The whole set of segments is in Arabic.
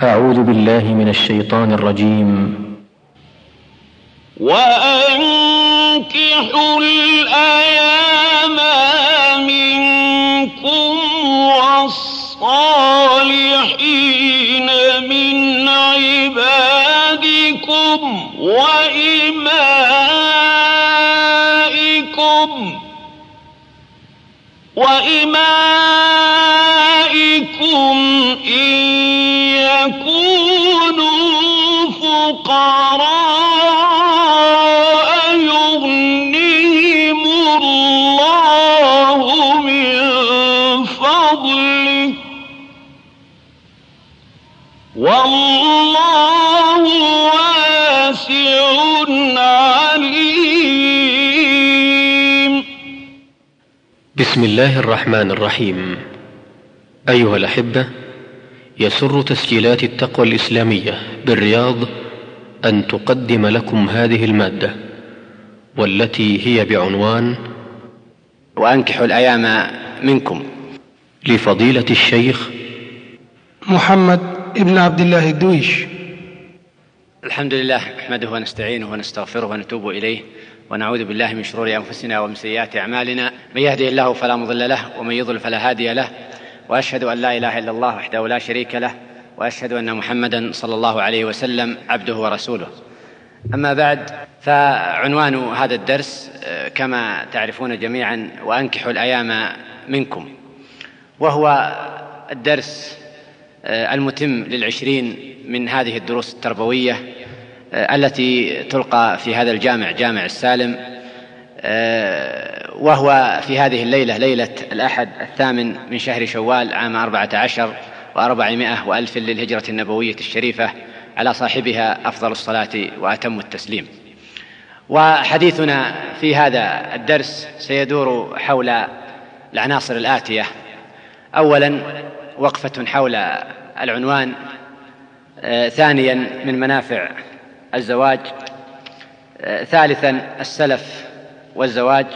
أعوذ بالله من الشيطان الرجيم. وأنكحوا الأيام منكم والصالحين من عبادكم وإمائكم وإمائكم والله واسع عليم. بسم الله الرحمن الرحيم. أيها الأحبة يسر تسجيلات التقوى الإسلامية بالرياض أن تقدم لكم هذه المادة والتي هي بعنوان وأنكحوا الأيام منكم. لفضيلة الشيخ محمد ابن عبد الله الدويش. الحمد لله نحمده ونستعينه ونستغفره ونتوب إليه ونعوذ بالله من شرور أنفسنا ومن سيئات أعمالنا. من يهده الله فلا مضل له ومن يضل فلا هادي له. وأشهد أن لا إله إلا الله وحده لا شريك له وأشهد أن محمدا صلى الله عليه وسلم عبده ورسوله. أما بعد فعنوان هذا الدرس آه، كما تعرفون جميعا وأنكحوا الأيام منكم. وهو الدرس المتم للعشرين من هذه الدروس التربوية آه، التي تلقى في هذا الجامع جامع السالم وهو في هذه الليلة ليلة الأحد الثامن من شهر شوال عام أربعة عشر وأربعمائة وألف للهجرة النبوية الشريفة على صاحبها أفضل الصلاة وأتم التسليم. وحديثنا في هذا الدرس سيدور حول العناصر الآتية. أولا وقفة حول العنوان آه، ثانيا من منافع الزواج آه، ثالثا السلف والزواج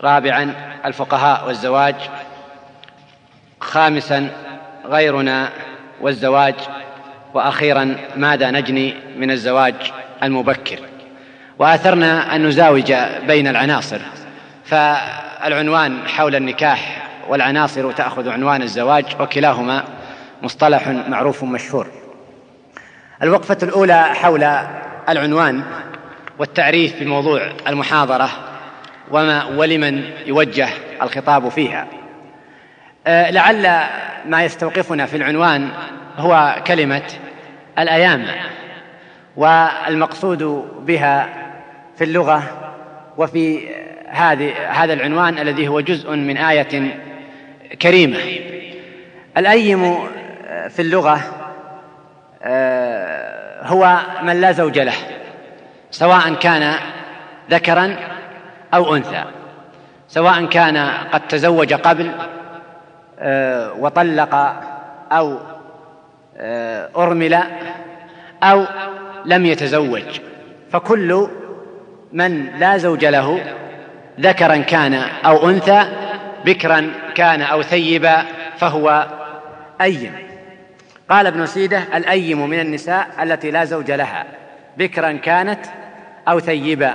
رابعا الفقهاء والزواج خامسا غيرنا والزواج وأخيرا ماذا نجني من الزواج المبكر. وآثرنا أن نزاوج بين العناصر فالعنوان حول النكاح والعناصر تأخذ عنوان الزواج وكلاهما مصطلح معروف مشهور. الوقفة الأولى حول العنوان والتعريف بموضوع المحاضرة وما ولمن يوجه الخطاب فيها. أه لعل ما يستوقفنا في العنوان هو كلمة الأيام والمقصود بها في اللغة وفي هذا العنوان الذي هو جزء من آية كريمة. الأيم في اللغة أه هو من لا زوج له سواء كان ذكرا أو أنثى سواء كان قد تزوج قبل آه، وطلق أو آه، أرمل أو لم يتزوج. فكل من لا زوج له ذكرا كان أو أنثى بكرا كان أو ثيبا فهو أيم قال ابن سيدة الأيم من النساء التي لا زوج لها بكرا كانت أو ثيبا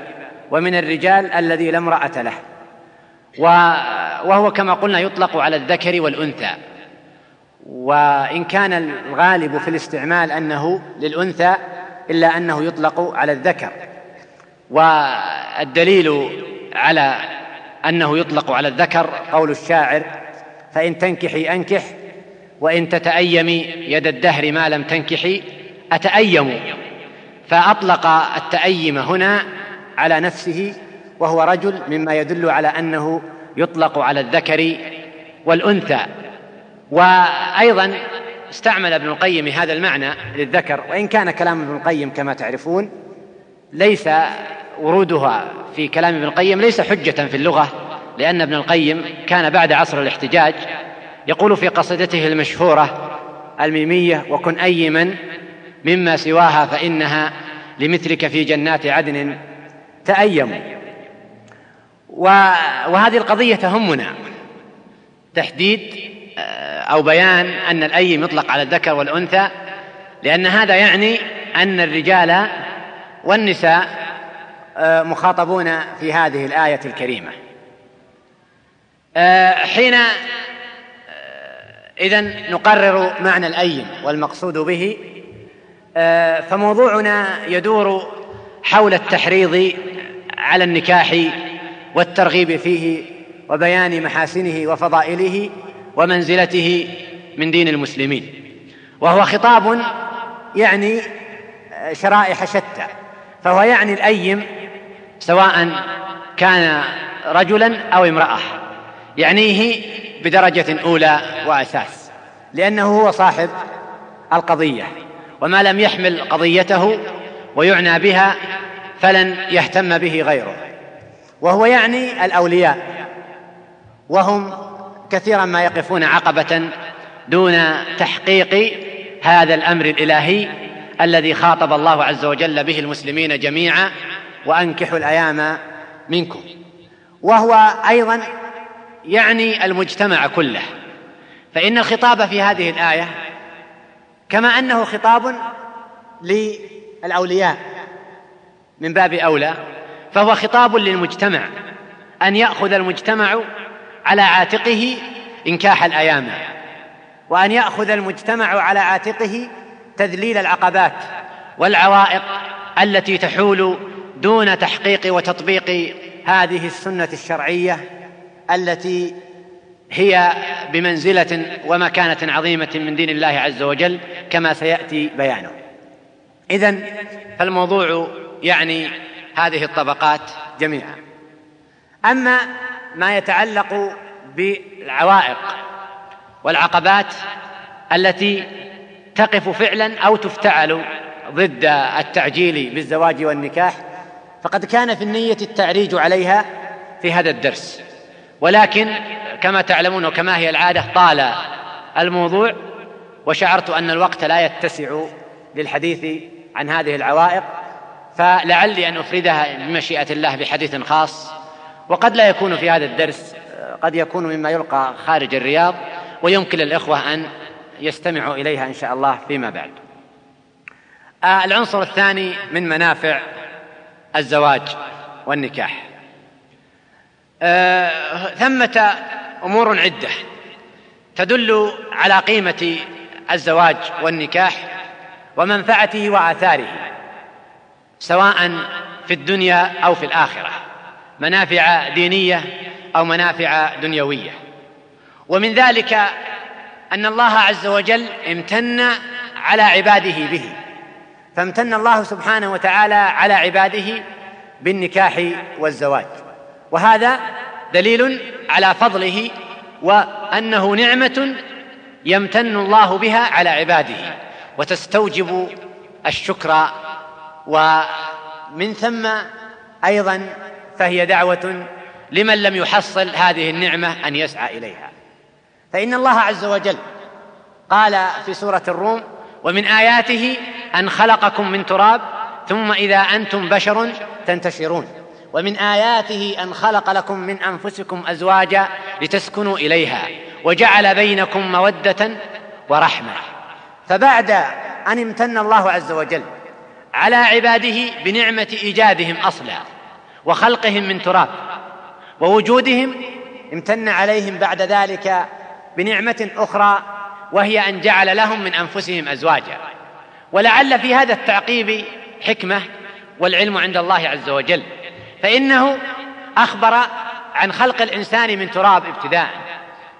ومن الرجال الذي لا امرأة له. وهو كما قلنا يطلق على الذكر والأنثى. وإن كان الغالب في الاستعمال أنه للأنثى إلا أنه يطلق على الذكر. والدليل على أنه يطلق على الذكر قول الشاعر فإن تنكحي أنكح وإن تتأيمي يد الدهر ما لم تنكحي أتأيم. فأطلق التأيم هنا على نفسه وهو رجل مما يدل على أنه يطلق على الذكر والأنثى. وأيضا استعمل ابن القيم هذا المعنى للذكر وإن كان كلام ابن القيم كما تعرفون ليس ورودها في كلام ابن القيم ليس حجة في اللغة لأن ابن القيم كان بعد عصر الاحتجاج يقول في قصيدته المشهورة الميمية وكن ايما مما سواها فإنها لمثلك في جنات عدن تأيموا وهذه القضية تهمنا تحديد آه، أو بيان أن الأيم يطلق على الذكر والأنثى لأن هذا يعني أن الرجال والنساء مخاطبون في هذه الآية الكريمة. آه، حين إذا نقرر معنى الأيم والمقصود به فموضوعنا يدور حول التحريض على النكاح والترغيب فيه وبيان محاسنه وفضائله ومنزلته من دين المسلمين. وهو خطاب يعني شرائح شتى فهو يعني الايم سواء كان رجلا أو امرأة. يعنيه بدرجة أولى وأساس. لأنه هو صاحب القضية. وما لم يحمل قضيته ويعنى بها فلن يهتم به غيره. وهو يعني الأولياء. وهم كثيرا ما يقفون عقبة دون تحقيق هذا الأمر الإلهي الذي خاطب الله عز وجل به المسلمين جميعا وأنكحوا الأيام منكم. وهو أيضا يعني المجتمع كله. فإن الخطاب في هذه الآية كما أنه خطاب للأولياء من باب أولى فهو خطاب للمجتمع أن يأخذ المجتمع على عاتقه إنكاح الأيام وأن يأخذ المجتمع على عاتقه تذليل العقبات والعوائق التي تحول دون تحقيق وتطبيق هذه السنة الشرعية التي هي بمنزلة ومكانة عظيمة من دين الله عز وجل كما سيأتي بيانه. إذا فالموضوع يعني هذه الطبقات جميعا. أما ما يتعلق بالعوائق والعقبات التي تقف فعلا أو تفتعل ضد التعجيل بالزواج والنكاح فقد كان في النية التعريج عليها في هذا الدرس. ولكن كما تعلمون وكما هي العادة طال الموضوع وشعرت أن الوقت لا يتسع للحديث عن هذه العوائق فلعلي أن أفردها بمشيئة الله بحديث خاص. وقد لا يكون في هذا الدرس قد يكون مما يلقى خارج الرياض ويمكن للإخوة أن يستمعوا إليها إن شاء الله فيما بعد. آه العنصر الثاني من منافع الزواج والنكاح. آه ثمة أمور عدة تدل على قيمة الزواج والنكاح ومنفعته وآثاره سواء في الدنيا أو في الآخرة منافع دينية أو منافع دنيوية. ومن ذلك أن الله عز وجل امتن على عباده به. فامتن الله سبحانه وتعالى على عباده بالنكاح والزواج. وهذا دليل على فضله وأنه نعمة يمتن الله بها على عباده. وتستوجب الشكر ومن ثم أيضا فهي دعوة لمن لم يحصل هذه النعمة أن يسعى إليها. فإن الله عز وجل قال في سورة الروم ومن آياته أن خلقكم من تراب ثم إذا أنتم بشر تنتشرون. ومن آياته أن خلق لكم من أنفسكم أزواجا لتسكنوا إليها وجعل بينكم مودة ورحمة. فبعد أن امتن الله عز وجل على عباده بنعمة ايجادهم أصلا وخلقهم من تراب ووجودهم امتن عليهم بعد ذلك بنعمة أخرى وهي أن جعل لهم من أنفسهم أزواجا. ولعل في هذا التعقيب حكمة والعلم عند الله عز وجل. فإنه أخبر عن خلق الإنسان من تراب ابتداء.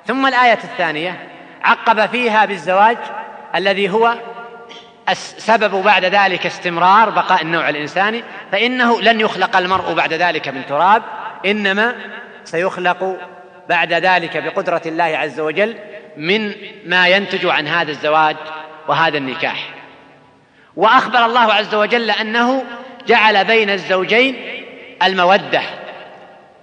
ثم الآية الثانية عقب فيها بالزواج الذي هو السبب بعد ذلك استمرار بقاء النوع الإنساني فإنه لن يخلق المرء بعد ذلك من تراب إنما سيخلق بعد ذلك بقدرة الله عز وجل من ما ينتج عن هذا الزواج وهذا النكاح. وأخبر الله عز وجل أنه جعل بين الزوجين المودة.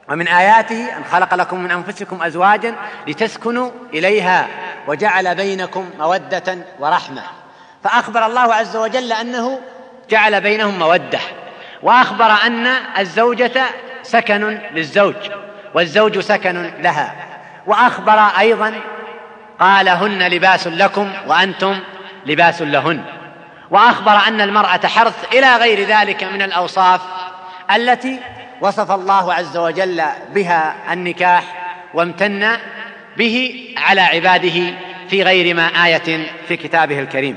ومن آياته أن خلق لكم من أنفسكم أزواجا لتسكنوا إليها وجعل بينكم مودة ورحمة. فأخبر الله عز وجل أنه جعل بينهم مودة. وأخبر أن الزوجة سكن للزوج والزوج سكن لها. وأخبر أيضا قال هن لباس لكم وأنتم لباس لهن. وأخبر أن المرأة حرث إلى غير ذلك من الأوصاف التي وصف الله عز وجل بها النكاح وامتن به على عباده في غير ما آية في كتابه الكريم.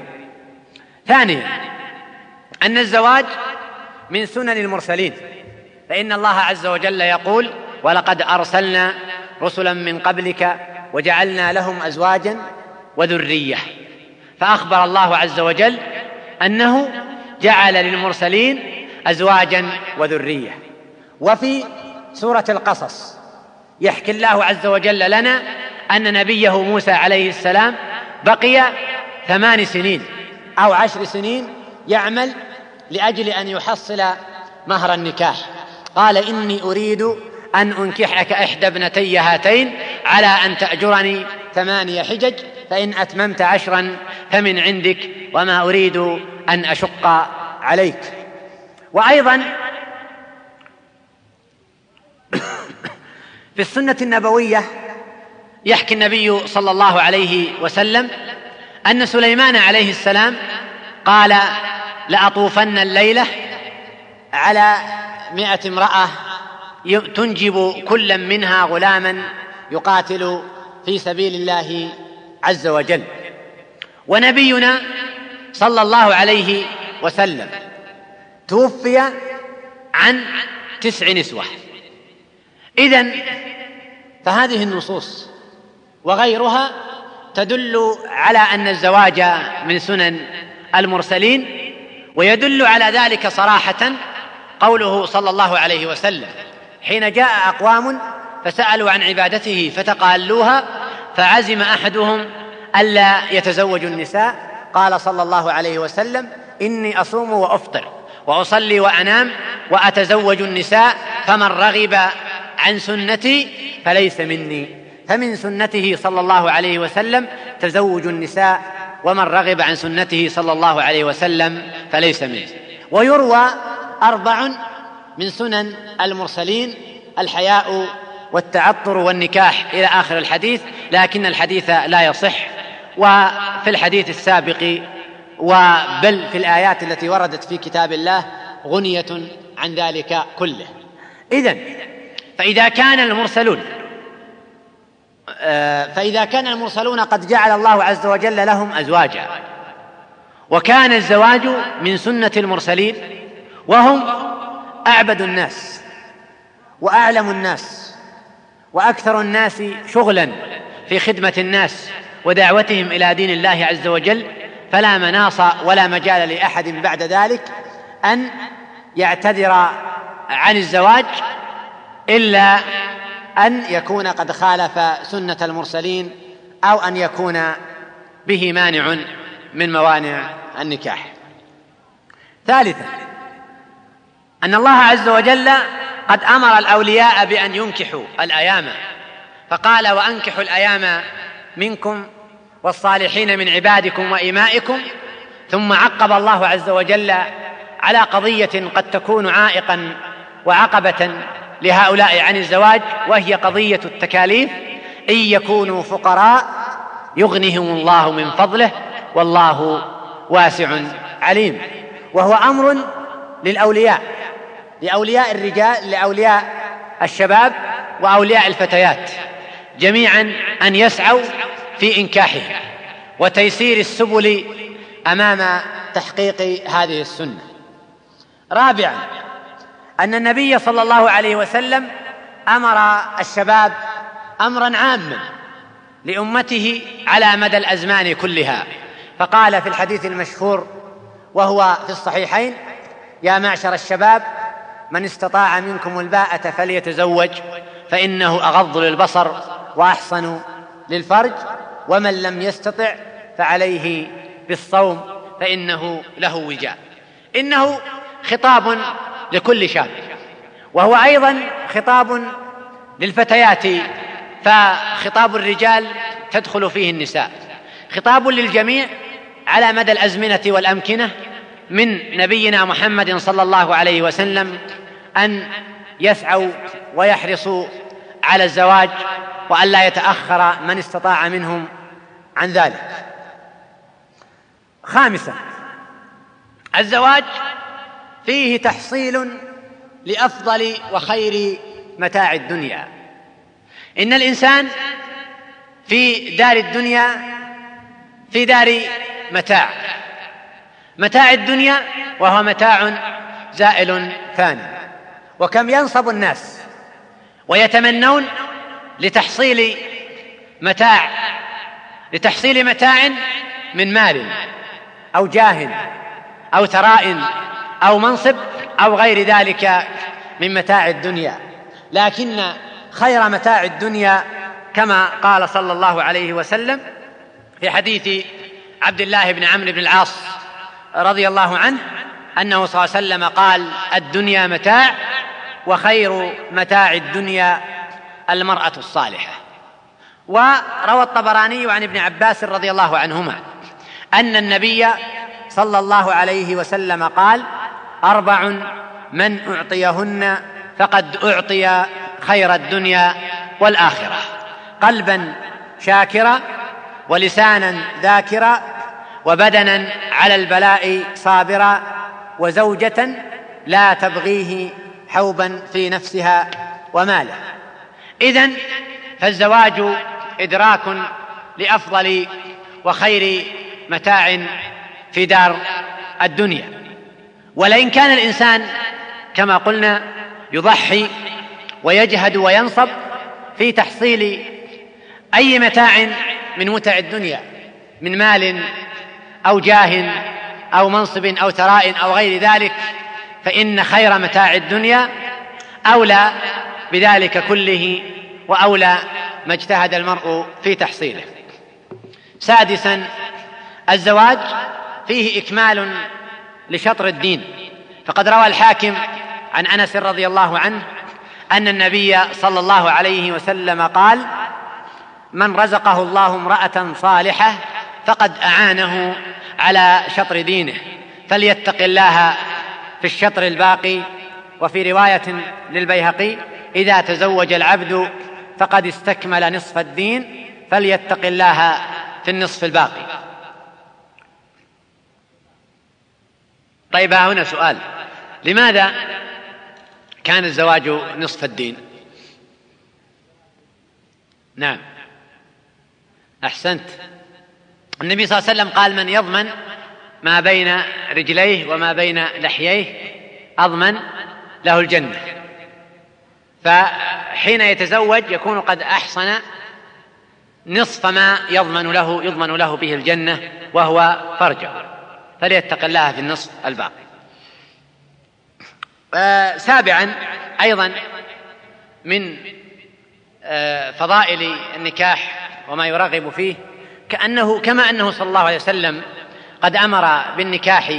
ثانيا أن الزواج من سنن المرسلين. فإن الله عز وجل يقول ولقد أرسلنا رسلا من قبلك وجعلنا لهم ازواجا وذرية. فأخبر الله عز وجل أنه جعل للمرسلين ازواجا وذرية. وفي سورة القصص يحكي الله عز وجل لنا أن نبيه موسى عليه السلام بقي ثمان سنين أو عشر سنين يعمل لأجل أن يحصل مهر النكاح. قال إني أريد أن أنكحك إحدى ابنتي هاتين على أن تأجرني ثماني حجج فإن أتممت عشرا فمن عندك وما أريد أن أشق عليك. وأيضا في السنة النبوية يحكي النبي صلى الله عليه وسلم أن سليمان عليه السلام قال لأطوفن الليلة على مائه امرأة تنجب كلا منها غلاما يقاتل في سبيل الله عز وجل. ونبينا صلى الله عليه وسلم توفي عن تسع نسوة. اذا فهذه النصوص وغيرها تدل على أن الزواج من سنن المرسلين ويدل على ذلك صراحة قوله صلى الله عليه وسلم. حين جاء أقوام فسألوا عن عبادته فتقالوها فعزم أحدهم ألا يتزوج النساء. قال صلى الله عليه وسلم إني أصوم وأفطر وأصلي وأنام وأتزوج النساء فمن رغب عن سنتي فليس مني. فمن سنته صلى الله عليه وسلم تزوج النساء ومن رغب عن سنته صلى الله عليه وسلم فليس منه ويروى أربع من سنن المرسلين الحياء والتعطر والنكاح إلى آخر الحديث لكن الحديث لا يصح. وفي الحديث السابق وبل في الآيات التي وردت في كتاب الله غنية عن ذلك كله. اذا فإذا كان المرسلون آه، فإذا كان المرسلون قد جعل الله عز وجل لهم أزواجا. وكان الزواج من سنة المرسلين وهم أعبد الناس وأعلم الناس وأكثر الناس شغلا في خدمة الناس ودعوتهم إلى دين الله عز وجل فلا مناص ولا مجال لأحد بعد ذلك أن يعتذر عن الزواج إلا أن يكون قد خالف سنة المرسلين أو أن يكون به مانع من موانع النكاح. ثالثا أن الله عز وجل قد أمر الأولياء بأن ينكحوا الأيام. فقال وأنكحوا الأيام منكم والصالحين من عبادكم وامائكم ثم عقب الله عز وجل على قضية قد تكون عائقا وعقبة لهؤلاء عن الزواج وهي قضية التكاليف إن يكونوا فقراء يغنهم الله من فضله والله واسع عليم. وهو أمر للأولياء. لأولياء الرجال لأولياء الشباب وأولياء الفتيات جميعا أن يسعوا في انكاحه وتيسير السبل أمام تحقيق هذه السنة. رابعا أن النبي صلى الله عليه وسلم أمر الشباب امرا عاما لأمته على مدى الأزمان كلها. فقال في الحديث المشهور وهو في الصحيحين يا معشر الشباب من استطاع منكم الباءة فليتزوج فإنه أغض للبصر وأحصن للفرج ومن لم يستطع فعليه بالصوم فإنه له وجاء. إنه خطاب لكل شاب وهو أيضا خطاب للفتيات فخطاب الرجال تدخل فيه النساء. خطاب للجميع على مدى الأزمنة والأمكنة من نبينا محمد صلى الله عليه وسلم أن يسعوا ويحرصوا على الزواج وأن لا يتأخر من استطاع منهم عن ذلك. خامسا الزواج فيه تحصيل لأفضل وخير متاع الدنيا. إن الإنسان في دار الدنيا في دار متاع. متاع الدنيا وهو متاع زائل فاني وكم ينصب الناس ويتمنون لتحصيل متاع لتحصيل متاع من مال أو جاه أو ثراء أو منصب أو غير ذلك من متاع الدنيا. لكن خير متاع الدنيا كما قال صلى الله عليه وسلم في حديث عبد الله بن عمرو بن العاص رضي الله عنه أنه صلى الله عليه وسلم قال الدنيا متاع وخير متاع الدنيا المرأة الصالحة. وروى الطبراني عن ابن عباس رضي الله عنهما أن النبي صلى الله عليه وسلم قال أربع من أعطيهن فقد أعطي خير الدنيا والآخرة. قلبا شاكرا ولسانا ذاكرا وبدنا على البلاء صابرا وزوجة لا تبغيه حوبا في نفسها وماله. إذن فالزواج إدراك لأفضل وخير متاع في دار الدنيا. ولئن كان الإنسان كما قلنا يضحي ويجهد وينصب في تحصيل أي متاع من متع الدنيا من مال أو جاه أو منصب أو ثراء أو غير ذلك فإن خير متاع الدنيا أولى بذلك كله وأولى ما اجتهد المرء في تحصيله. سادسا الزواج فيه إكمال لشطر الدين. فقد روى الحاكم عن أنس رضي الله عنه أن النبي صلى الله عليه وسلم قال من رزقه الله امرأة صالحة فقد أعانه على شطر دينه فليتق الله في الشطر الباقي وفي رواية للبيهقي إذا تزوج العبد فقد استكمل نصف الدين فليتق الله في النصف الباقي. طيب هنا سؤال. لماذا كان الزواج نصف الدين؟ نعم. أحسنت. النبي صلى الله عليه وسلم قال من يضمن ما بين رجليه وما بين لحييه أضمن له الجنة. فحين يتزوج يكون قد أحصن نصف ما يضمن له يضمن له به الجنة وهو فرجه. فليتق الله في النصف الباقي. آه سابعا أيضا من آه فضائل النكاح وما يرغب فيه كأنه كما أنه صلى الله عليه وسلم قد أمر بالنكاح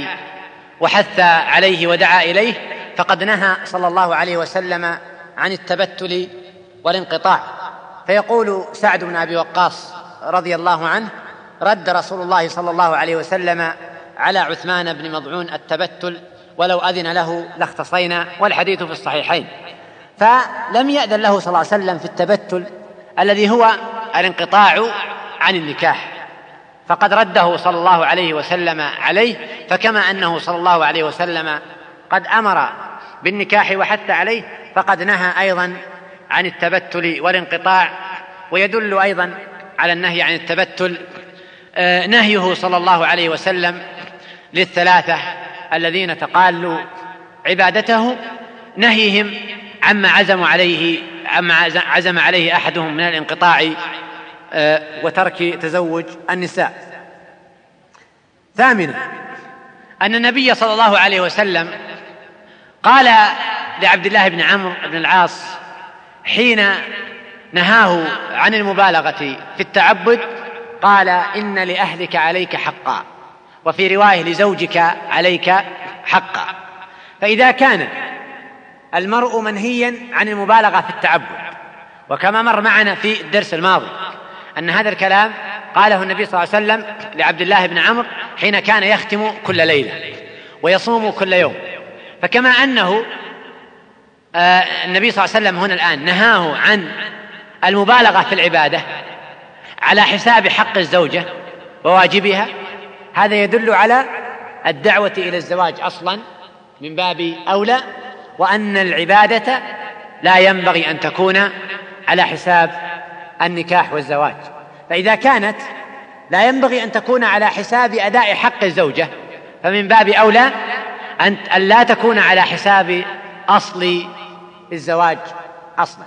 وحث عليه ودعا إليه فقد نهى صلى الله عليه وسلم عن التبتل والانقطاع. فيقول سعد بن أبي وقاص رضي الله عنه رد رسول الله صلى الله عليه وسلم على عثمان بن مضعون التبتل ولو أذن له لاختصينا والحديث في الصحيحين. فلم يأذن له صلى الله عليه وسلم في التبتل الذي هو الانقطاع عن النكاح. فقد رده صلى الله عليه وسلم عليه فكما أنه صلى الله عليه وسلم قد أمر بالنكاح وحث عليه فقد نهى أيضا عن التبتل والانقطاع ويدل أيضا على النهي عن التبتل آه، نهيه صلى الله عليه وسلم للثلاثة الذين تقالوا عبادته نهيهم عما عزموا عليه عما عزم عليه أحدهم من الانقطاع وترك تزوج النساء. ثامنا أن النبي صلى الله عليه وسلم قال لعبد الله بن عمرو بن العاص حين نهاه عن المبالغة في التعبد قال إن لأهلك عليك حقا وفي رواية لزوجك عليك حقا فإذا كان المرء منهيا عن المبالغة في التعبد وكما مر معنا في الدرس الماضي أن هذا الكلام قاله النبي صلى الله عليه وسلم لعبد الله بن عمرو حين كان يختم كل ليلة ويصوم كل يوم. فكما أنه آه، النبي صلى الله عليه وسلم هنا الآن نهاه عن المبالغة في العبادة على حساب حق الزوجة وواجبها هذا يدل على الدعوة إلى الزواج أصلا من باب أولى وأن العبادة لا ينبغي أن تكون على حساب النكاح والزواج. فإذا كانت لا ينبغي أن تكون على حساب أداء حق الزوجة فمن باب أولى أن لا تكون على حساب أصل الزواج أصلا.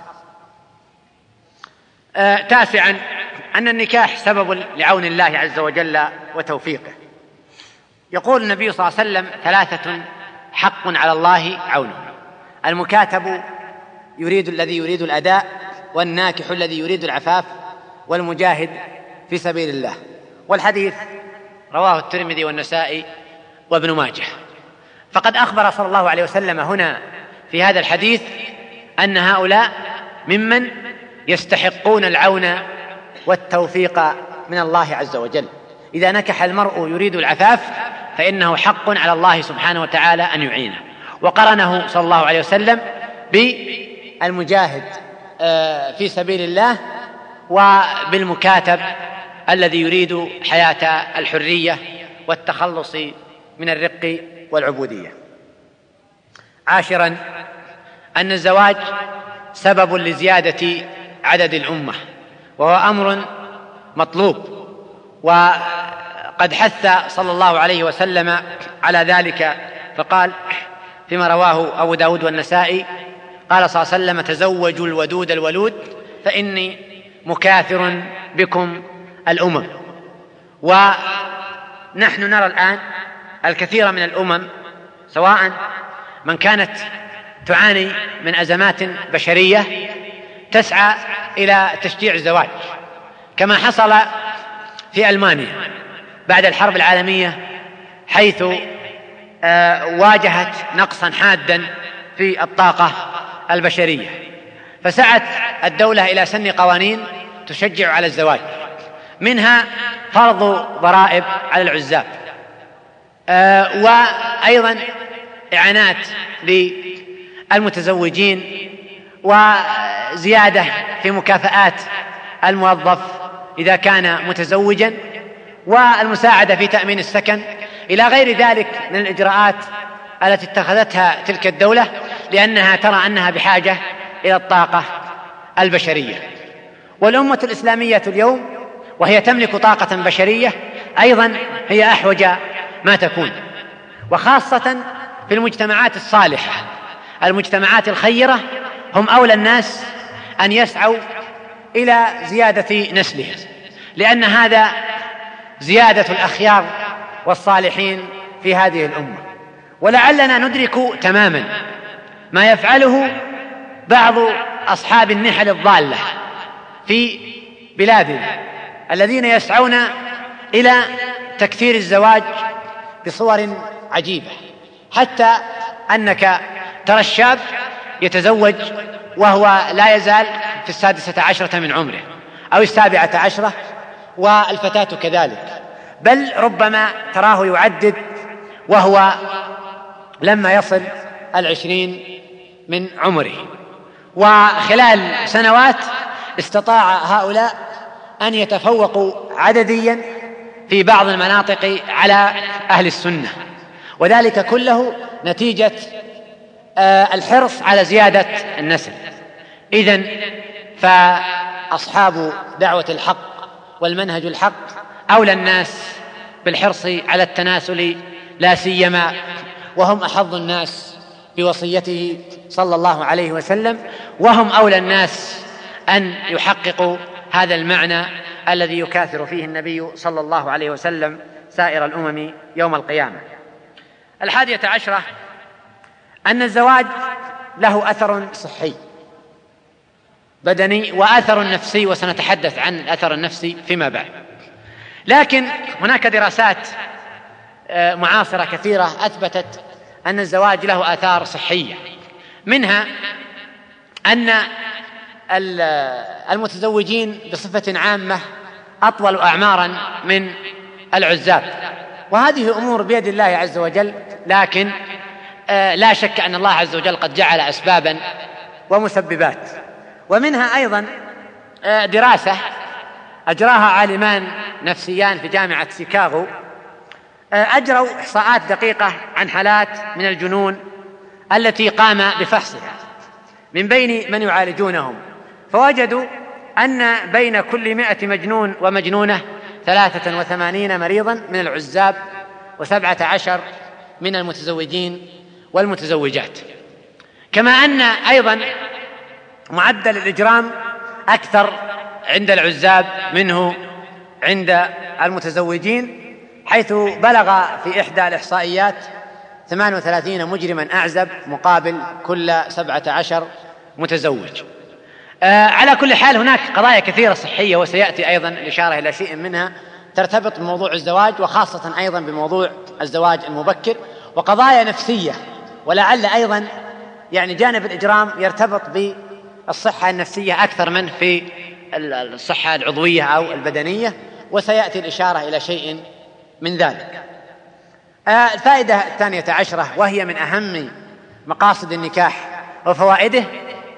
آه تاسعا أن النكاح سبب لعون الله عز وجل وتوفيقه. يقول النبي صلى الله عليه وسلم ثلاثة حق على الله عونه المكاتب يريد الذي يريد الأداء والناكح الذي يريد العفاف والمجاهد في سبيل الله. والحديث رواه الترمذي والنسائي وابن ماجه. فقد أخبر صلى الله عليه وسلم هنا في هذا الحديث أن هؤلاء ممن يستحقون العون والتوفيق من الله عز وجل. إذا نكح المرء يريد العفاف فإنه حق على الله سبحانه وتعالى أن يعينه. وقرنه صلى الله عليه وسلم بالمجاهد. في سبيل الله وبالمكاتب الذي يريد حياة الحرية والتخلص من الرق والعبودية. عاشرا أن الزواج سبب لزيادة عدد الأمة وهو أمر مطلوب وقد حث صلى الله عليه وسلم على ذلك فقال فيما رواه أبو داود والنسائي قال صلى الله عليه وسلم تزوجوا الودود الولود فإني مكاثر بكم الأمم. ونحن نرى الآن الكثير من الأمم سواء من كانت تعاني من أزمات بشرية تسعى إلى تشجيع الزواج. كما حصل في ألمانيا بعد الحرب العالمية حيث آه، واجهت نقصا حادا في الطاقة. البشرية. فسعت الدولة إلى سن قوانين تشجع على الزواج. منها فرض ضرائب على العزاب. آه، وأيضا إعانات للمتزوجين وزيادة في مكافآت الموظف إذا كان متزوجا والمساعدة في تأمين السكن. إلى غير ذلك من الإجراءات التي اتخذتها تلك الدولة لأنها ترى أنها بحاجة إلى الطاقة البشرية. والأمة الإسلامية اليوم وهي تملك طاقة بشرية أيضا هي أحوج ما تكون. وخاصة في المجتمعات الصالحة. المجتمعات الخيرة هم أولى الناس أن يسعوا إلى زيادة نسلهم لأن هذا زيادة الأخيار والصالحين في هذه الأمة. ولعلنا ندرك تماما ما يفعله بعض أصحاب النحل الضالة في بلادنا الذين يسعون إلى تكثير الزواج بصور عجيبة. حتى أنك ترى الشاب يتزوج وهو لا يزال في السادسة عشرة من عمره أو السابعة عشرة والفتاة كذلك. بل ربما تراه يعدد وهو لما يصل العشرين من عمره. وخلال سنوات استطاع هؤلاء أن يتفوقوا عدديا في بعض المناطق على أهل السنة. وذلك كله نتيجة آه، الحرص على زيادة النسل. اذا فأصحاب دعوة الحق والمنهج الحق أولى الناس بالحرص على التناسل لا سيما وهم أحظ الناس بوصيته صلى الله عليه وسلم وهم أولى الناس أن يحققوا هذا المعنى الذي يكاثر فيه النبي صلى الله عليه وسلم سائر الأمم يوم القيامة. الحادية عشرة أن الزواج له أثر صحي بدني وأثر نفسي وسنتحدث عن الأثر النفسي فيما بعد. لكن هناك دراسات آه، معاصرة كثيرة أثبتت أن الزواج له آثار صحية. منها أن المتزوجين بصفة عامة أطول اعمارا من العزاب. وهذه امور بيد الله عز وجل لكن آه، لا شك أن الله عز وجل قد جعل اسبابا ومسببات. ومنها أيضا آه، دراسة أجراها عالمان نفسيان في جامعة شيكاغو. أجروا إحصاءات دقيقة عن حالات من الجنون التي قام بفحصها من بين من يعالجونهم. فوجدوا أن بين كل مئة مجنون ومجنونة ثلاثة وثمانين مريضا من العزاب وسبعة عشر من المتزوجين والمتزوجات. كما أن أيضا معدل الإجرام أكثر عند العزاب منه عند المتزوجين حيث بلغ في إحدى الإحصائيات 38 مجرما أعزب مقابل كل 17 متزوج. آه على كل حال هناك قضايا كثيرة صحية وسيأتي أيضا الإشارة إلى شيء منها. ترتبط بموضوع الزواج وخاصة أيضا بموضوع الزواج المبكر وقضايا نفسية ولعل أيضا يعني جانب الإجرام يرتبط بالصحة النفسية أكثر من في الصحة العضوية أو البدنية. وسيأتي الإشارة إلى شيء من ذلك. آه، الفائدة الثانية عشرة وهي من أهم مقاصد النكاح وفوائده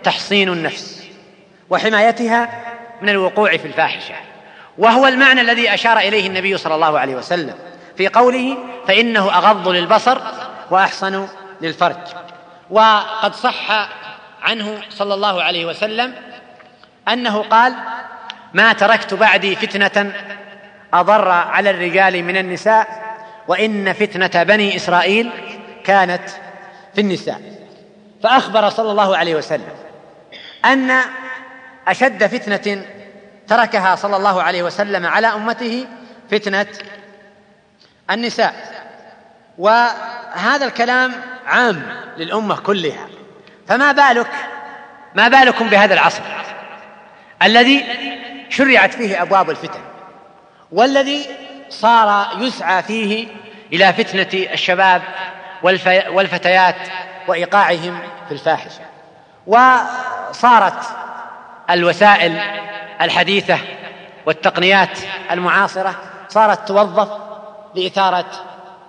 تحصين النفس وحمايتها من الوقوع في الفاحشة. وهو المعنى الذي أشار إليه النبي صلى الله عليه وسلم في قوله فإنه أغض للبصر وأحصن للفرج وقد صح عنه صلى الله عليه وسلم أنه قال ما تركت بعدي فتنة أضر على الرجال من النساء وإن فتنة بني إسرائيل كانت في النساء. فأخبر صلى الله عليه وسلم أن أشد فتنة تركها صلى الله عليه وسلم على أمته فتنة النساء. وهذا الكلام عام للأمة كلها. فما بالك ما بالكم بهذا العصر الذي شرعت فيه أبواب الفتن؟ والذي صار يسعى فيه إلى فتنة الشباب والفتيات وإيقاعهم في الفاحشة. وصارت الوسائل الحديثة والتقنيات المعاصرة صارت توظف لإثارة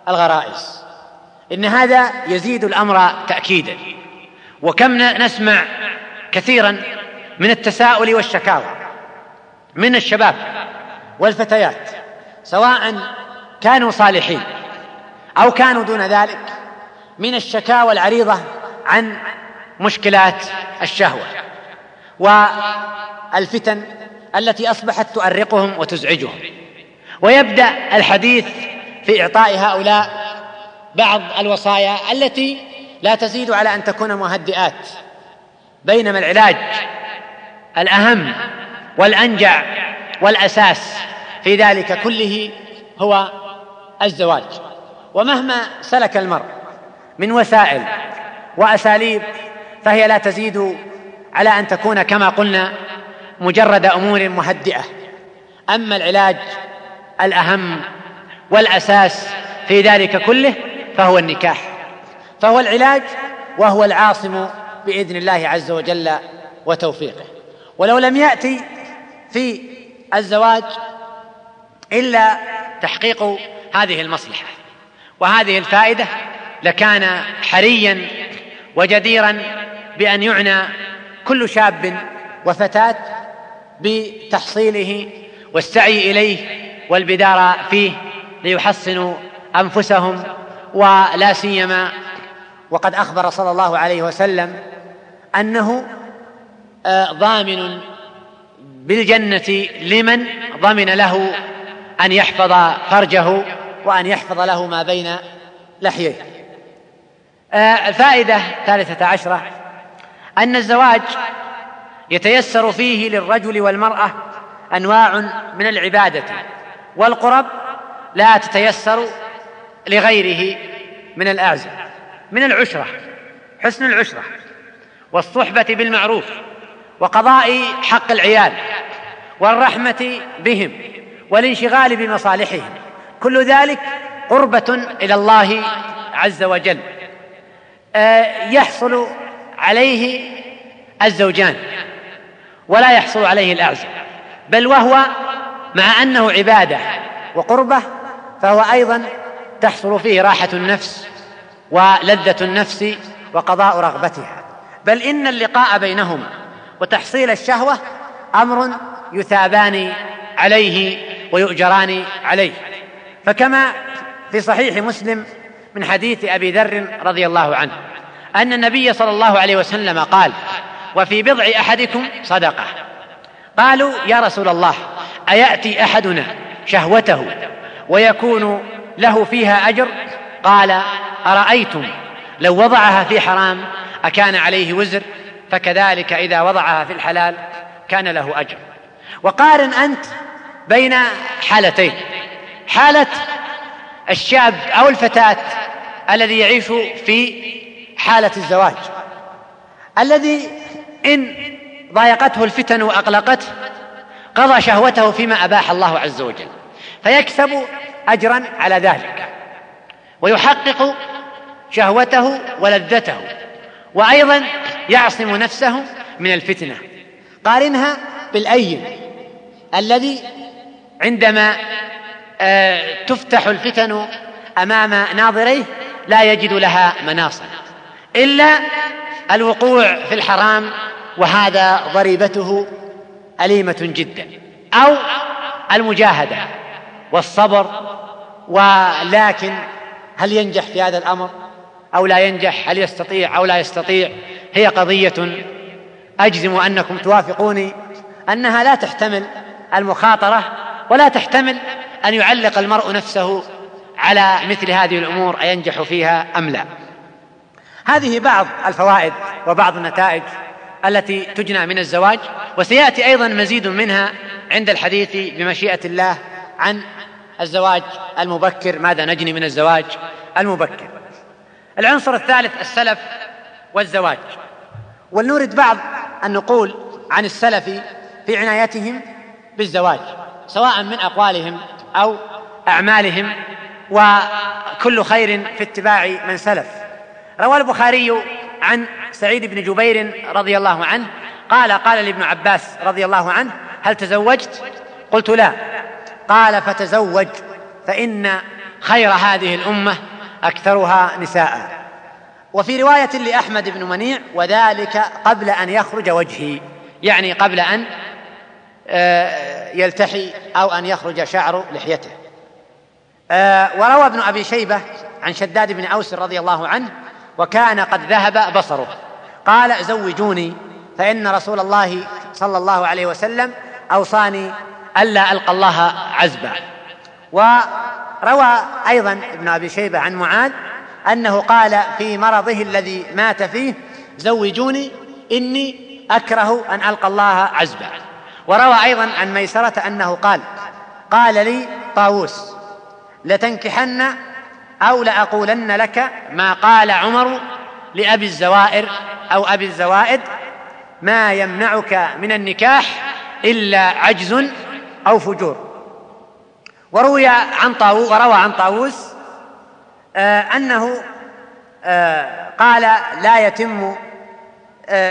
الغرائز. إن هذا يزيد الأمر تأكيدا. وكم نسمع كثيرا من التساؤل والشكاوى من الشباب والفتيات سواء كانوا صالحين أو كانوا دون ذلك من الشكاوى العريضة عن مشكلات الشهوة والفتن التي أصبحت تؤرقهم وتزعجهم. ويبدأ الحديث في إعطاء هؤلاء بعض الوصايا التي لا تزيد على أن تكون مهدئات بينما العلاج الأهم والأنجع والأساس في ذلك كله هو الزواج. ومهما سلك المرء من وسائل وأساليب فهي لا تزيد على أن تكون كما قلنا مجرد أمور مهدئة. أما العلاج الأهم والأساس في ذلك كله فهو النكاح. فهو العلاج وهو العاصم بإذن الله عز وجل وتوفيقه. ولو لم يأتي في الزواج إلا تحقيق هذه المصلحة. وهذه الفائدة لكان حريا وجديرا بأن يعنى كل شاب وفتاة بتحصيله والسعي إليه والبدار فيه ليحصنوا أنفسهم ولا سيما وقد أخبر صلى الله عليه وسلم أنه آه، ضامن بالجنة لمن ضمن له أن يحفظ فرجه وأن يحفظ له ما بين لحييه. آه، الفائدة الثالثة عشرة أن الزواج يتيسر فيه للرجل والمرأة أنواع من العبادة والقرب لا تتيسر لغيره من الاعزة من العشرة حسن العشرة والصحبة بالمعروف وقضاء حق العيال والرحمة بهم. والانشغال بمصالحهم. كل ذلك قربة إلى الله عز وجل. آه، يحصل عليه الزوجان ولا يحصل عليه الاعزب بل وهو مع أنه عبادة وقربة فهو أيضا تحصل فيه راحة النفس ولذة النفس وقضاء رغبتها. بل إن اللقاء بينهما وتحصيل الشهوة أمر يثابان عليه ويؤجران عليه. فكما في صحيح مسلم من حديث أبي ذر رضي الله عنه أن النبي صلى الله عليه وسلم قال وفي بضع أحدكم صدقة. قالوا يا رسول الله أيأتي أحدنا شهوته ويكون له فيها أجر؟ قال أرأيتم لو وضعها في حرام أكان عليه وزر فكذلك إذا وضعها في الحلال كان له أجر. وقارن أنت بين حالتين. حالة الشاب أو الفتاة الذي يعيش في حالة الزواج. الذي إن ضايقته الفتن وأقلقته قضى شهوته فيما أباح الله عز وجل. فيكسب اجرا على ذلك. ويحقق شهوته ولذته. وأيضا يعصم نفسه من الفتنة. قارنها بالايم الذي عندما آه، تفتح الفتن أمام ناظريه لا يجد لها مناصا إلا الوقوع في الحرام وهذا ضريبته أليمة جدا أو المجاهدة والصبر ولكن هل ينجح في هذا الأمر؟ أو لا ينجح؟ هل يستطيع أو لا يستطيع؟ هي قضية أجزم أنكم توافقوني أنها لا تحتمل المخاطرة ولا تحتمل أن يعلق المرء نفسه على مثل هذه الأمور أينجح فيها أم لا. هذه بعض الفوائد وبعض النتائج التي تجنى من الزواج وسيأتي أيضا مزيد منها عند الحديث بمشيئة الله عن الزواج المبكر ماذا نجني من الزواج المبكر. العنصر الثالث السلف والزواج. ولنورد بعض النقول عن السلف في عنايتهم بالزواج سواء من أقوالهم أو أعمالهم وكل خير في اتباع من سلف. روى البخاري عن سعيد بن جبير رضي الله عنه قال قال لابن عباس رضي الله عنه هل تزوجت؟ قلت لا. قال فتزوج فإن خير هذه الأمة أكثرها نساء. وفي رواية لأحمد بن منيع وذلك قبل أن يخرج وجهي. يعني قبل أن يلتحي أو أن يخرج شعر لحيته. آه، وروى ابن أبي شيبة عن شداد بن أوس رضي الله عنه وكان قد ذهب بصره. قال زوجوني فإن رسول الله صلى الله عليه وسلم أوصاني ألا ألقى الله عزبا. وروى أيضا ابن أبي شيبة عن معاذ أنه قال في مرضه الذي مات فيه زوجوني إني أكره أن ألقى الله عزبا. وروى أيضا عن ميسرة أنه قال قال لي طاووس لتنكحن أو لأقولن لك ما قال عمر لأبي الزوائر أو أبي الزوائد ما يمنعك من النكاح إلا عجز أو فجور. وروي عن طاووس وروى عن طاووس آه أنه آه قال لا يتم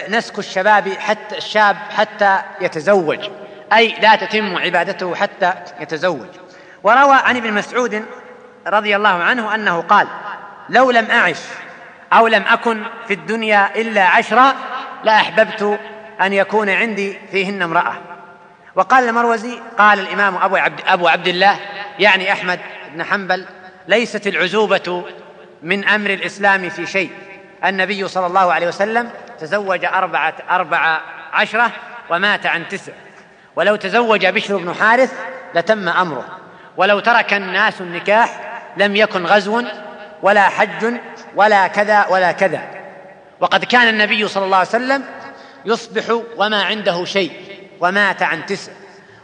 نسك الشباب حتى الشاب حتى يتزوج. أي لا تتم عبادته حتى يتزوج. وروى عن ابن مسعود رضي الله عنه أنه قال لو لم أعش أو لم أكن في الدنيا إلا عشرا لاحببت أن يكون عندي فيهن امرأة. وقال المروزي قال الإمام أبو عبد أبو عبد الله يعني أحمد بن حنبل ليست العزوبة من أمر الإسلام في شيء. النبي صلى الله عليه وسلم تزوج أربعة أربع عشرة ومات عن تسع. ولو تزوج بشر بن حارث لتم أمره. ولو ترك الناس النكاح لم يكن غزو ولا حج ولا كذا ولا كذا. وقد كان النبي صلى الله عليه وسلم يصبح وما عنده شيء ومات عن تسع.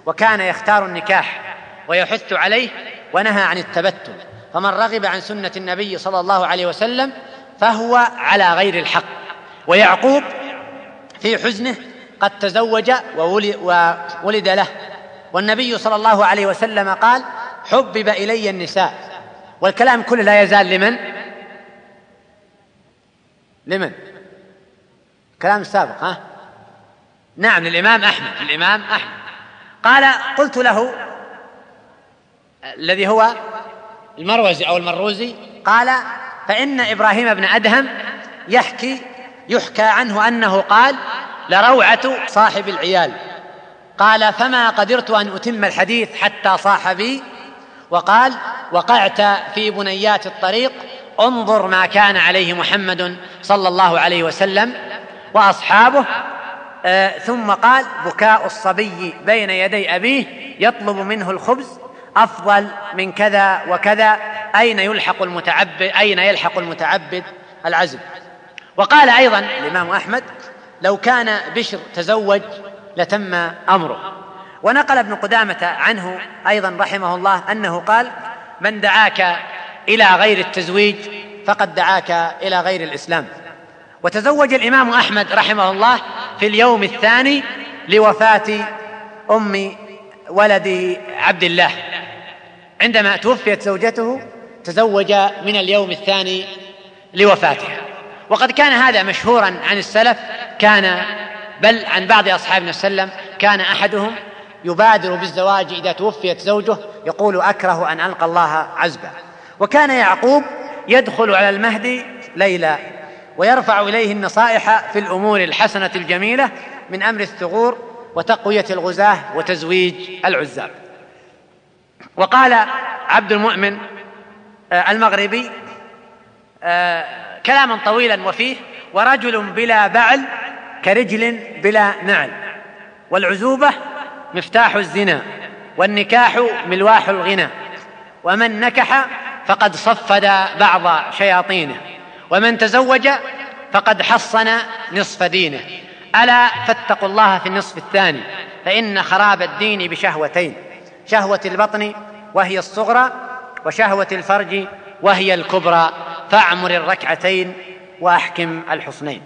وكان يختار النكاح ويحث عليه ونهى عن التبتل. فمن رغب عن سنة النبي صلى الله عليه وسلم فهو على غير الحق. ويعقوب في حزنه قد تزوج وولد له. والنبي صلى الله عليه وسلم قال حبب إلي النساء. والكلام كله لا يزال لمن؟ لمن؟ كلام السابق ها؟ نعم للإمام أحمد للإمام أحمد. قال قلت له الذي هو المروزي أو المروزي قال فإن إبراهيم بن أدهم يحكي يحكى عنه أنه قال لروعة صاحب العيال. قال فما قدرت أن أتم الحديث حتى صاح بي. وقال وقعت في بنيات الطريق انظر ما كان عليه محمد صلى الله عليه وسلم وأصحابه. آه ثم قال بكاء الصبي بين يدي أبيه يطلب منه الخبز أفضل من كذا وكذا. أين يلحق المتعبد أين يلحق المتعبد؟ العزم. وقال أيضا الإمام أحمد لو كان بشر تزوج لتم أمره. ونقل ابن قدامة عنه أيضا رحمه الله أنه قال من دعاك إلى غير التزويج فقد دعاك إلى غير الإسلام. وتزوج الإمام أحمد رحمه الله في اليوم الثاني لوفاة أم ولده عبد الله. عندما توفيت زوجته تزوج من اليوم الثاني لوفاتها. وقد كان هذا مشهورا عن السلف كان بل عن بعض اصحابنا وسلم كان أحدهم يبادر بالزواج إذا توفيت زوجه يقول أكره أن ألقى الله عزبا. وكان يعقوب يدخل على المهدي ليلا ويرفع إليه النصائح في الأمور الحسنة الجميلة من أمر الثغور وتقوية الغزاة وتزويج العزاب. وقال عبد المؤمن آه، المغربي آه، كلاما طويلا وفيه ورجل بلا بعل كرجل بلا نعل. والعزوبة مفتاح الزنا والنكاح ملواح الغنى. ومن نكح فقد صفد بعض شياطينه ومن تزوج فقد حصن نصف دينه. ألا فاتقوا الله في النصف الثاني فإن خراب الدين بشهوتين شهوة البطن وهي الصغرى وشهوة الفرج وهي الكبرى. فاعمر الركعتين واحكم الحصنين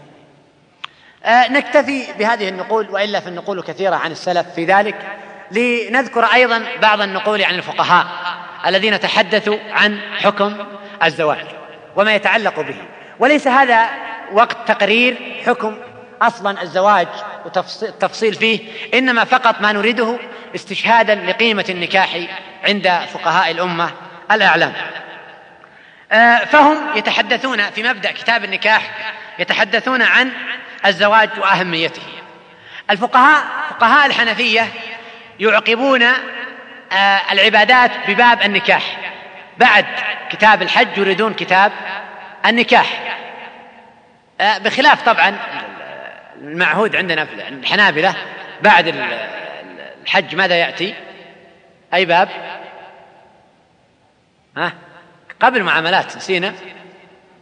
آه نكتفي بهذه النقول وإلا فالنقول كثيرة عن السلف في ذلك لنذكر أيضا بعض النقول عن الفقهاء الذين تحدثوا عن حكم الزواج وما يتعلق به. وليس هذا وقت تقرير حكم أصلا الزواج والتفصيل فيه إنما فقط ما نريده استشهادا لقيمة النكاح عند فقهاء الأمة الأعلام. فهم يتحدثون في مبدأ كتاب النكاح يتحدثون عن الزواج وأهميته. الفقهاء فقهاء الحنفية يعقبون آه، العبادات بباب النكاح. بعد كتاب الحج يريدون كتاب النكاح. آه، بخلاف طبعا المعهود عندنا في الحنابلة بعد الحج ماذا يأتي؟ أي باب؟ ها؟ قبل المعاملات نسينا؟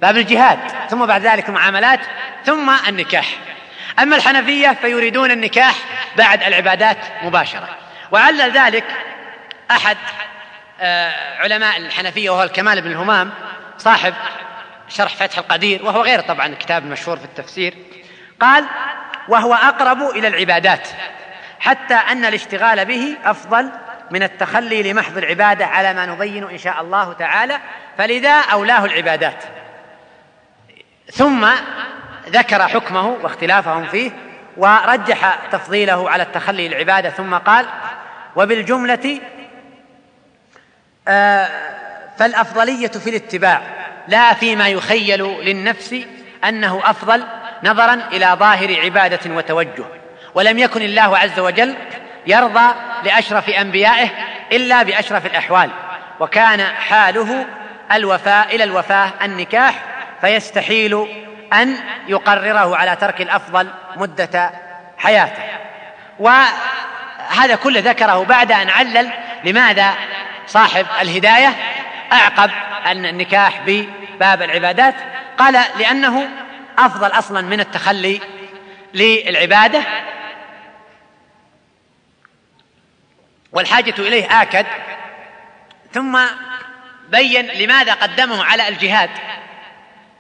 باب الجهاد ثم بعد ذلك المعاملات ثم النكاح. أما الحنفية فيريدون النكاح بعد العبادات مباشرة. وعلل ذلك أحد آه، علماء الحنفية وهو الكمال بن الهمام صاحب شرح فتح القدير وهو غير طبعا الكتاب المشهور في التفسير قال وهو أقرب إلى العبادات حتى أن الاشتغال به أفضل من التخلي لمحض العبادة على ما نبين إن شاء الله تعالى فلذا أولاه العبادات. ثم ذكر حكمه واختلافهم فيه ورجح تفضيله على التخلي للعبادة ثم قال وبالجملة آه فالأفضلية في الاتباع لا فيما يخيل للنفس أنه أفضل نظرا إلى ظاهر عبادة وتوجه ولم يكن الله عز وجل يرضى لأشرف أنبيائه إلا بأشرف الأحوال. وكان حاله الوفاء إلى الوفاة النكاح فيستحيل أن يقرره على ترك الأفضل مدة حياته. وهذا كله ذكره بعد أن علل لماذا صاحب الهداية أعقب النكاح بباب العبادات. قال لأنه أفضل أصلا من التخلي للعبادة والحاجة إليه آكد ثم بين لماذا قدمه على الجهاد.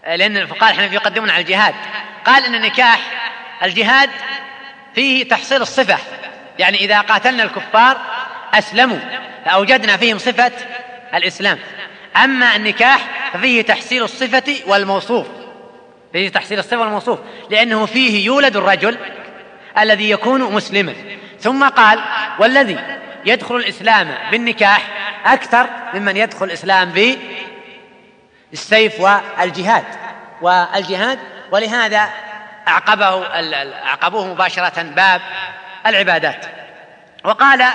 لأن الفقهاء الحنفية يقدمون على الجهاد. قال إن النكاح الجهاد فيه تحصيل الصفة. يعني إذا قاتلنا الكفار أسلموا فأوجدنا فيهم صفة الإسلام. أما النكاح ففيه تحصيل الصفة والموصوف. فيه تحصيل الصفة والموصوف. لأنه فيه يولد الرجل الذي يكون مسلما. ثم قال والذي يدخل الإسلام بالنكاح أكثر ممن يدخل الإسلام بالسيف والجهاد. والجهاد ولهذا أعقبه أعقبوه مباشرة باب العبادات. وقال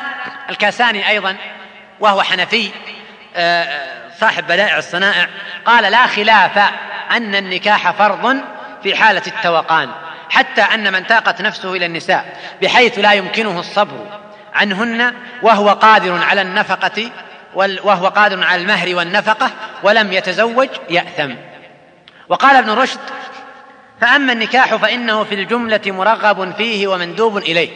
الكاساني أيضا وهو حنفي آه، صاحب بدائع الصنائع قال لا خلاف أن النكاح فرض في حالة التوقان حتى أن من تاقت نفسه إلى النساء بحيث لا يمكنه الصبر عنهن وهو قادر على النفقة وهو قادر على المهر والنفقة ولم يتزوج يأثم. وقال ابن رشد فأما النكاح فإنه في الجملة مرغب فيه ومندوب إليه.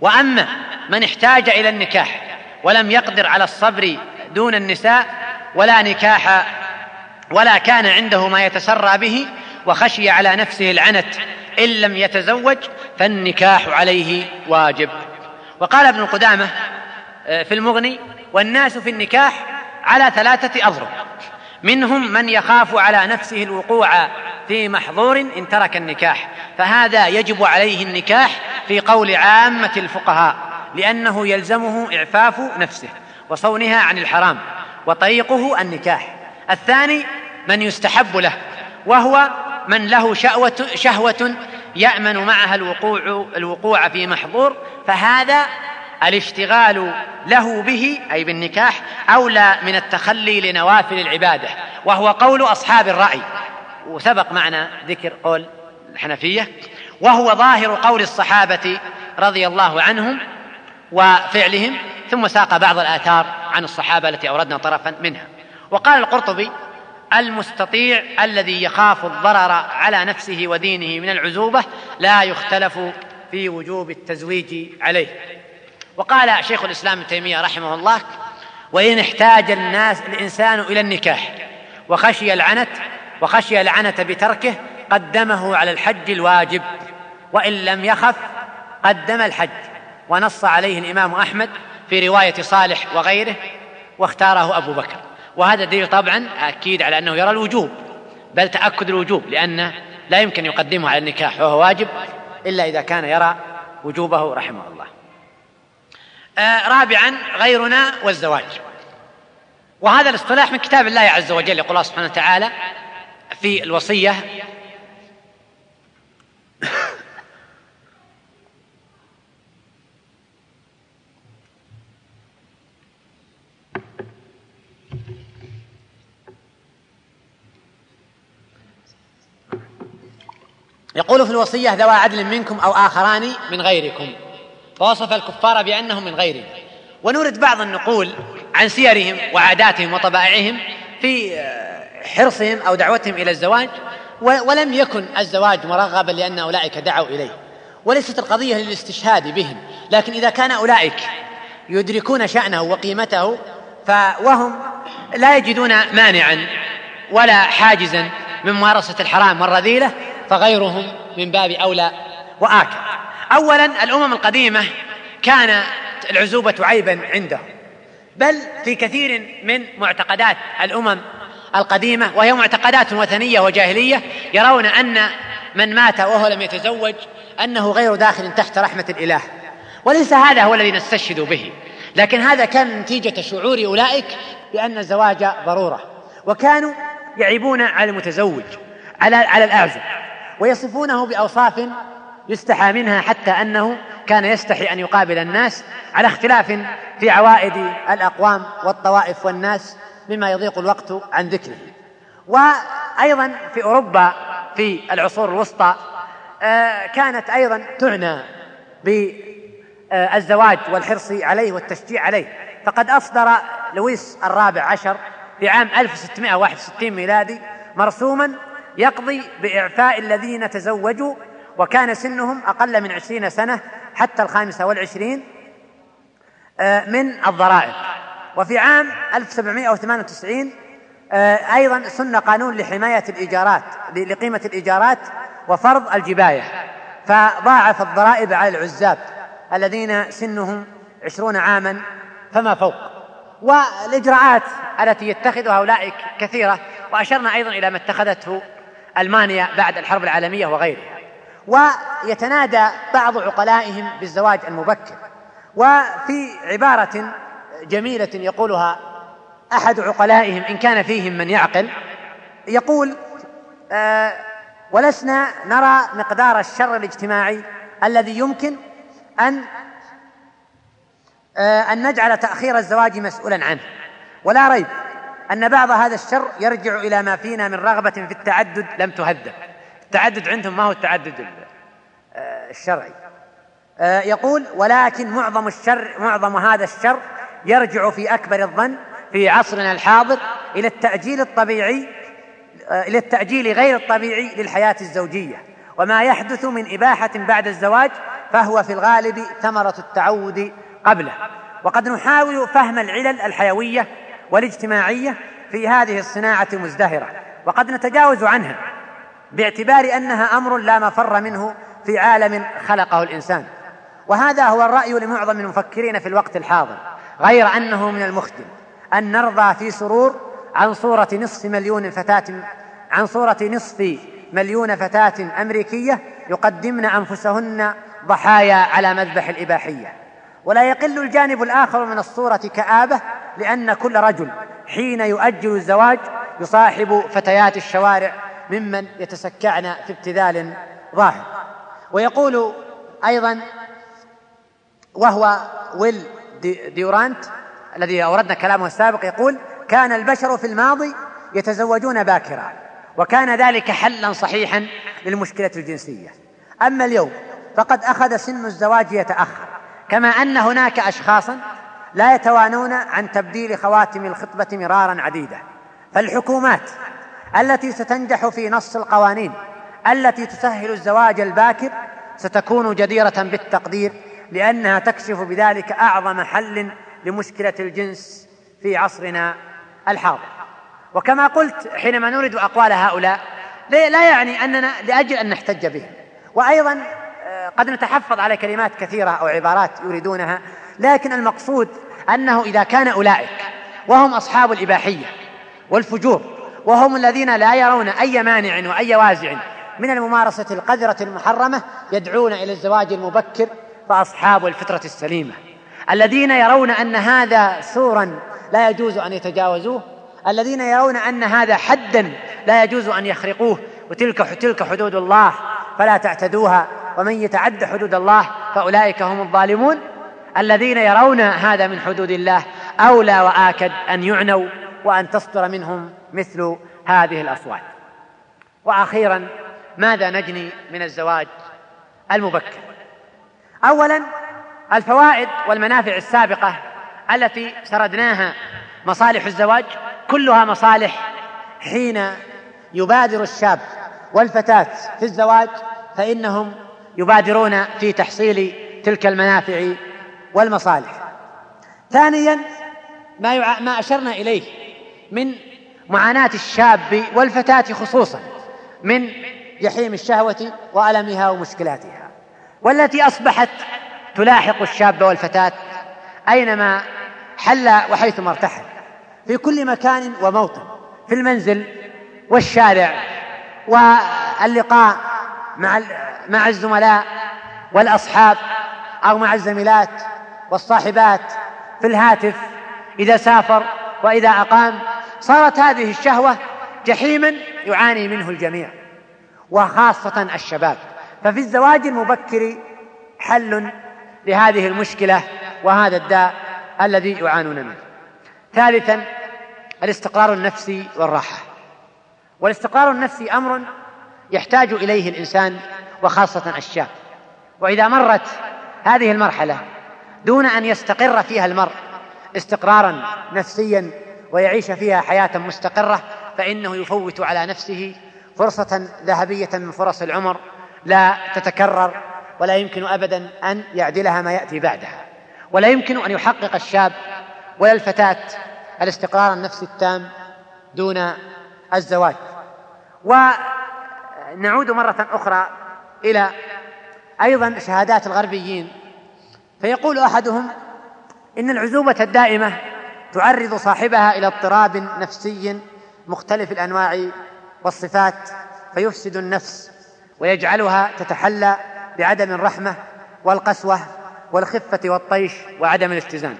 وأما من احتاج إلى النكاح ولم يقدر على الصبر دون النساء ولا نكاح ولا كان عنده ما يتسرى به وخشي على نفسه العنت إن لم يتزوج فالنكاح عليه واجب. وقال ابن قدامة آه، في المغني والناس في النكاح على ثلاثة أضرب. منهم من يخاف على نفسه الوقوع في محظور إن ترك النكاح فهذا يجب عليه النكاح في قول عامة الفقهاء لأنه يلزمه إعفاف نفسه وصونها عن الحرام وطريقه النكاح. الثاني من يستحب له وهو من له شهوة, شهوة يأمن معها الوقوع الوقوع في محظور فهذا الاشتغال له به أي بالنكاح أولى من التخلي لنوافل العبادة وهو قول أصحاب الرأي. وسبق معنا ذكر قول الحنفية وهو ظاهر قول الصحابة رضي الله عنهم وفعلهم ثم ساق بعض الآثار عن الصحابة التي أوردنا طرفا منها. وقال القرطبي المستطيع الذي يخاف الضرر على نفسه ودينه من العزوبة لا يختلف في وجوب التزويج عليه. وقال شيخ الإسلام ابن تيمية رحمه الله وإن احتاج الناس الإنسان إلى النكاح وخشي العنت وخشي العنت بتركه قدمه على الحج الواجب وإن لم يخف قدم الحج ونص عليه الإمام أحمد في رواية صالح وغيره واختاره أبو بكر. وهذا دليل طبعا أكيد على أنه يرى الوجوب بل تأكد الوجوب لأنه لا يمكن يقدمه على النكاح وهو واجب إلا إذا كان يرى وجوبه رحمه الله. آه رابعا غيرنا والزواج. وهذا الاصطلاح من كتاب الله عز وجل يقول الله سبحانه وتعالى في الوصية يقول في الوصية ذوى عدل منكم أو آخران من غيركم. فوصف الكفار بأنهم من غيره ونورد بعض النقول عن سيرهم وعاداتهم وطبائعهم في حرصهم أو دعوتهم إلى الزواج ولم يكن الزواج مرغبا لأن أولئك دعوا إليه. وليست القضية للاستشهاد بهم. لكن إذا كان أولئك يدركون شأنه وقيمته فوهم لا يجدون مانعا ولا حاجزا من ممارسة الحرام والرذيلة فغيرهم من باب أولى وآكل. أولا الأمم القديمة كان العزوبة عيبا عندهم. بل في كثير من معتقدات الأمم القديمة وهي معتقدات وثنية وجاهلية يرون أن من مات وهو لم يتزوج أنه غير داخل تحت رحمة الإله. وليس هذا هو الذي نستشهد به. لكن هذا كان نتيجة شعور أولئك بأن الزواج ضرورة. وكانوا يعيبون على المتزوج على على الأعزب ويصفونه بأوصاف يستحى منها حتى أنه كان يستحي أن يقابل الناس على اختلاف في عوائد الأقوام والطوائف والناس مما يضيق الوقت عن ذكره. وأيضا في أوروبا في العصور الوسطى آه، كانت أيضا تعنى بالزواج والحرص عليه والتشجيع عليه. فقد أصدر لويس الرابع عشر في عام 1661 ميلادي مرسوما يقضي بإعفاء الذين تزوجوا وكان سنهم أقل من عشرين سنة حتى الخامسة والعشرين آه، من الضرائب. وفي عام 1798 آه، أيضا سن قانون لحماية الإيجارات لقيمة الإيجارات وفرض الجباية. فضاعف الضرائب على العزاب الذين سنهم عشرون عاما فما فوق. والإجراءات التي يتخذها أولئك كثيرة وأشرنا أيضا إلى ما اتخذته ألمانيا بعد الحرب العالمية وغيرها. ويتنادى بعض عقلائهم بالزواج المبكر. وفي عبارة جميلة يقولها أحد عقلائهم إن كان فيهم من يعقل يقول آه ولسنا نرى مقدار الشر الاجتماعي الذي يمكن أن أن نجعل تأخير الزواج مسؤولا عنه. ولا ريب أن بعض هذا الشر يرجع إلى ما فينا من رغبة في التعدد لم تهذب التعدد عندهم ما هو التعدد آه، الشرعي. آه، يقول ولكن معظم الشر معظم هذا الشر يرجع في أكبر الظن في عصرنا الحاضر إلى التأجيل الطبيعي إلى التأجيل غير الطبيعي للحياة الزوجية. وما يحدث من إباحة بعد الزواج فهو في الغالب ثمرة التعود قبله. وقد نحاول فهم العلل الحيوية والاجتماعية في هذه الصناعة المزدهرة وقد نتجاوز عنها باعتبار أنها أمر لا مفر منه في عالم خلقه الإنسان. وهذا هو الرأي لمعظم المفكرين في الوقت الحاضر غير أنه من المخجل أن نرضى في سرور عن صورة نصف مليون فتاة عن صورة نصف مليون فتاة أمريكية يقدمن أنفسهن ضحايا على مذبح الإباحية. ولا يقل الجانب الآخر من الصورة كآبة لأن كل رجل حين يؤجل الزواج يصاحب فتيات الشوارع ممن يتسكعن في ابتذال ظاهر ويقول أيضا وهو ويل ديورانت الذي أوردنا كلامه السابق يقول كان البشر في الماضي يتزوجون باكرا وكان ذلك حلا صحيحا للمشكلة الجنسية. أما اليوم فقد أخذ سن الزواج يتأخر كما أن هناك أشخاصا لا يتوانون عن تبديل خواتم الخطبة مرارا عديدة فالحكومات التي ستنجح في نص القوانين التي تسهل الزواج الباكر ستكون جديرة بالتقدير لأنها تكشف بذلك أعظم حل لمشكلة الجنس في عصرنا الحاضر. وكما قلت حينما نرد أقوال هؤلاء لا يعني أننا لأجل أن نحتج بهم. وأيضا قد نتحفظ على كلمات كثيرة أو عبارات يريدونها لكن المقصود أنه إذا كان أولئك وهم أصحاب الإباحية والفجور وهم الذين لا يرون أي مانع وأي وازع من الممارسة القذرة المحرمة يدعون إلى الزواج المبكر فأصحاب الفطرة السليمة. الذين يرون أن هذا سورا لا يجوز أن يتجاوزوه الذين يرون أن هذا حدا لا يجوز أن يخرقوه وتلك تلك حدود الله فلا تعتدوها. ومن يتعد حدود الله فأولئك هم الظالمون الذين يرون هذا من حدود الله. أولى وآكد أن يعنوا وأن تصدر منهم مثل هذه الأصوات. وأخيرا ماذا نجني من الزواج المبكر؟ أولا الفوائد والمنافع السابقة التي سردناها مصالح الزواج كلها مصالح حين يبادر الشاب والفتاة في الزواج فإنهم يبادرون في تحصيل تلك المنافع والمصالح. ثانيا ما يع... ما أشرنا إليه من معاناة الشاب والفتاة خصوصا من جحيم الشهوة وألمها ومشكلاتها. والتي أصبحت تلاحق الشاب والفتاة أينما حل وحيثما ارتحل في كل مكان وموطن في المنزل والشارع واللقاء مع مع الزملاء والأصحاب أو مع الزميلات والصاحبات في الهاتف إذا سافر وإذا أقام. صارت هذه الشهوة جحيما يعاني منه الجميع وخاصة الشباب. ففي الزواج المبكر حل لهذه المشكلة وهذا الداء الذي يعانون منه. ثالثا الاستقرار النفسي والراحة. والاستقرار النفسي أمر يحتاج إليه الإنسان وخاصة الشاب. وإذا مرت هذه المرحلة دون أن يستقر فيها المرء استقرارا نفسيا ويعيش فيها حياة مستقرة فإنه يفوت على نفسه فرصة ذهبية من فرص العمر لا تتكرر ولا يمكن أبدا أن يعدلها ما يأتي بعدها. ولا يمكن أن يحقق الشاب ولا الفتاة الاستقرار النفسي التام دون الزواج. ونعود مرة أخرى إلى أيضا شهادات الغربيين. فيقول أحدهم إن العزوبة الدائمة تعرض صاحبها إلى اضطراب نفسي مختلف الأنواع والصفات فيفسد النفس ويجعلها تتحلى بعدم الرحمة والقسوة والخفة والطيش وعدم الاتزان.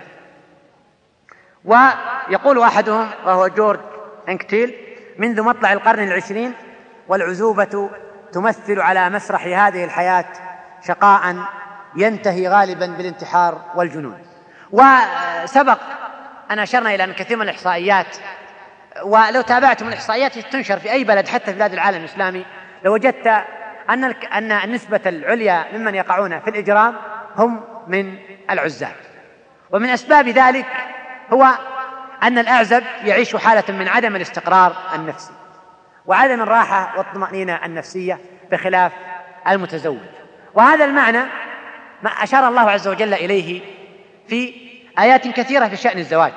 ويقول أحدهم وهو جورج إنكتيل منذ مطلع القرن العشرين والعزوبة تمثل على مسرح هذه الحياة شقاء ينتهي غالبا بالانتحار والجنون. وسبق أن أشرنا إلى أن كثير من الإحصائيات ولو تابعتم الإحصائيات تنشر في أي بلد حتى في بلاد العالم الإسلامي لوجدت أن أن النسبة العليا ممن يقعون في الإجرام هم من العزاب. ومن أسباب ذلك هو أن الأعزب يعيش حالة من عدم الاستقرار النفسي. وعدم الراحة والطمأنينة النفسية بخلاف المتزوج. وهذا المعنى ما أشار الله عز وجل إليه في آيات كثيرة في شأن الزواج.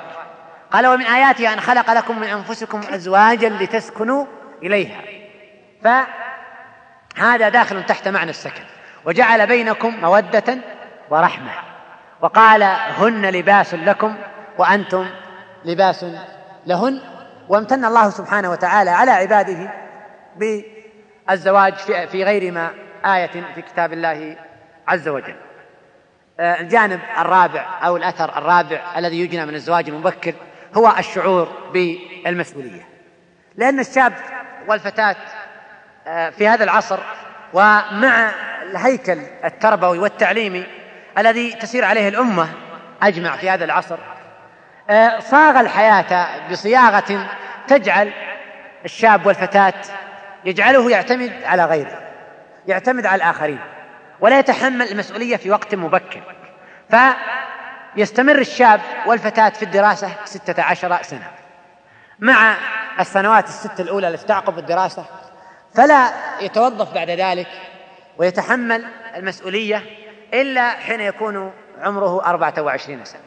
قال ومن آياته أن خلق لكم من أنفسكم أزواجا لتسكنوا إليها. فهذا داخل تحت معنى السكن. وجعل بينكم مودة ورحمة. وقال هن لباس لكم وأنتم لباس لهن وامتن الله سبحانه وتعالى على عباده بالزواج في غير ما آية في كتاب الله عز وجل. آه، الجانب الرابع أو الأثر الرابع الذي يجنى من الزواج المبكر هو الشعور بالمسؤولية. لأن الشاب والفتاة آه، في هذا العصر ومع الهيكل التربوي والتعليمي الذي تسير عليه الأمة أجمع في هذا العصر صاغ الحياة بصياغة تجعل الشاب والفتاة يجعله يعتمد على غيره يعتمد على الآخرين ولا يتحمل المسؤولية في وقت مبكر. فيستمر الشاب والفتاة في الدراسة ستة عشر سنة. مع السنوات الست الأولى التي تعقب الدراسة فلا يتوظف بعد ذلك ويتحمل المسؤولية إلا حين يكون عمره أربعة وعشرين سنة.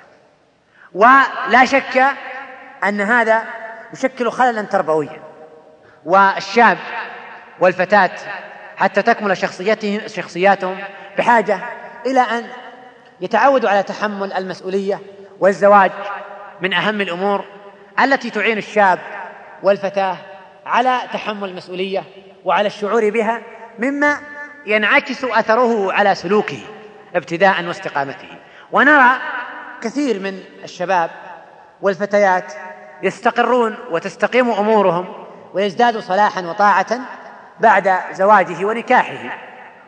ولا شك أن هذا يشكل خللا تربويا. والشاب والفتاة حتى تكمل شخصيتهم شخصياتهم بحاجة إلى أن يتعودوا على تحمل المسؤولية والزواج من أهم الأمور التي تعين الشاب والفتاة على تحمل المسؤولية وعلى الشعور بها مما ينعكس أثره على سلوكه ابتداء واستقامته. ونرى كثير من الشباب والفتيات يستقرون وتستقيم أمورهم ويزداد صلاحا وطاعة بعد زواجه ونكاحه.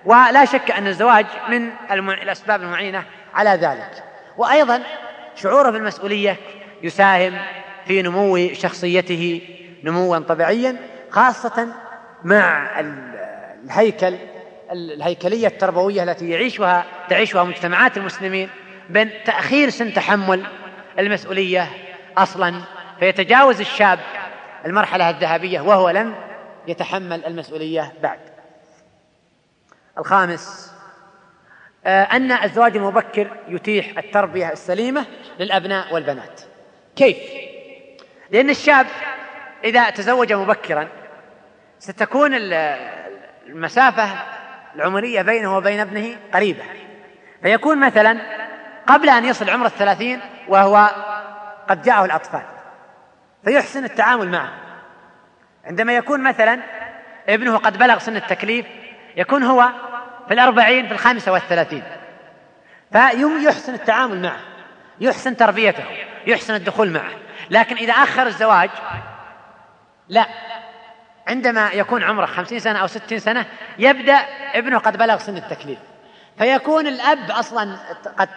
ولا شك أن الزواج من الأسباب المعينة على ذلك. وأيضا شعوره بالمسؤولية يساهم في نمو شخصيته نموا طبيعيا خاصة مع الهيكل الهيكلية التربوية التي يعيشها تعيشها مجتمعات المسلمين بين تأخير سن تحمل المسؤولية أصلا فيتجاوز الشاب المرحلة الذهبية وهو لم يتحمل المسؤولية بعد. الخامس آه، أن الزواج المبكر يتيح التربية السليمة للأبناء والبنات. كيف؟ لأن الشاب إذا تزوج مبكرا ستكون المسافة العمرية بينه وبين ابنه قريبة. فيكون مثلا قبل أن يصل عمر الثلاثين وهو قد جاءه الأطفال. فيحسن التعامل معه. عندما يكون مثلا ابنه قد بلغ سن التكليف يكون هو في الأربعين في الخامسة والثلاثين. فيحسن التعامل معه يحسن تربيته يحسن الدخول معه. لكن إذا أخر الزواج لا. عندما يكون عمره خمسين سنة أو ستين سنة يبدأ ابنه قد بلغ سن التكليف. فيكون الأب أصلا قد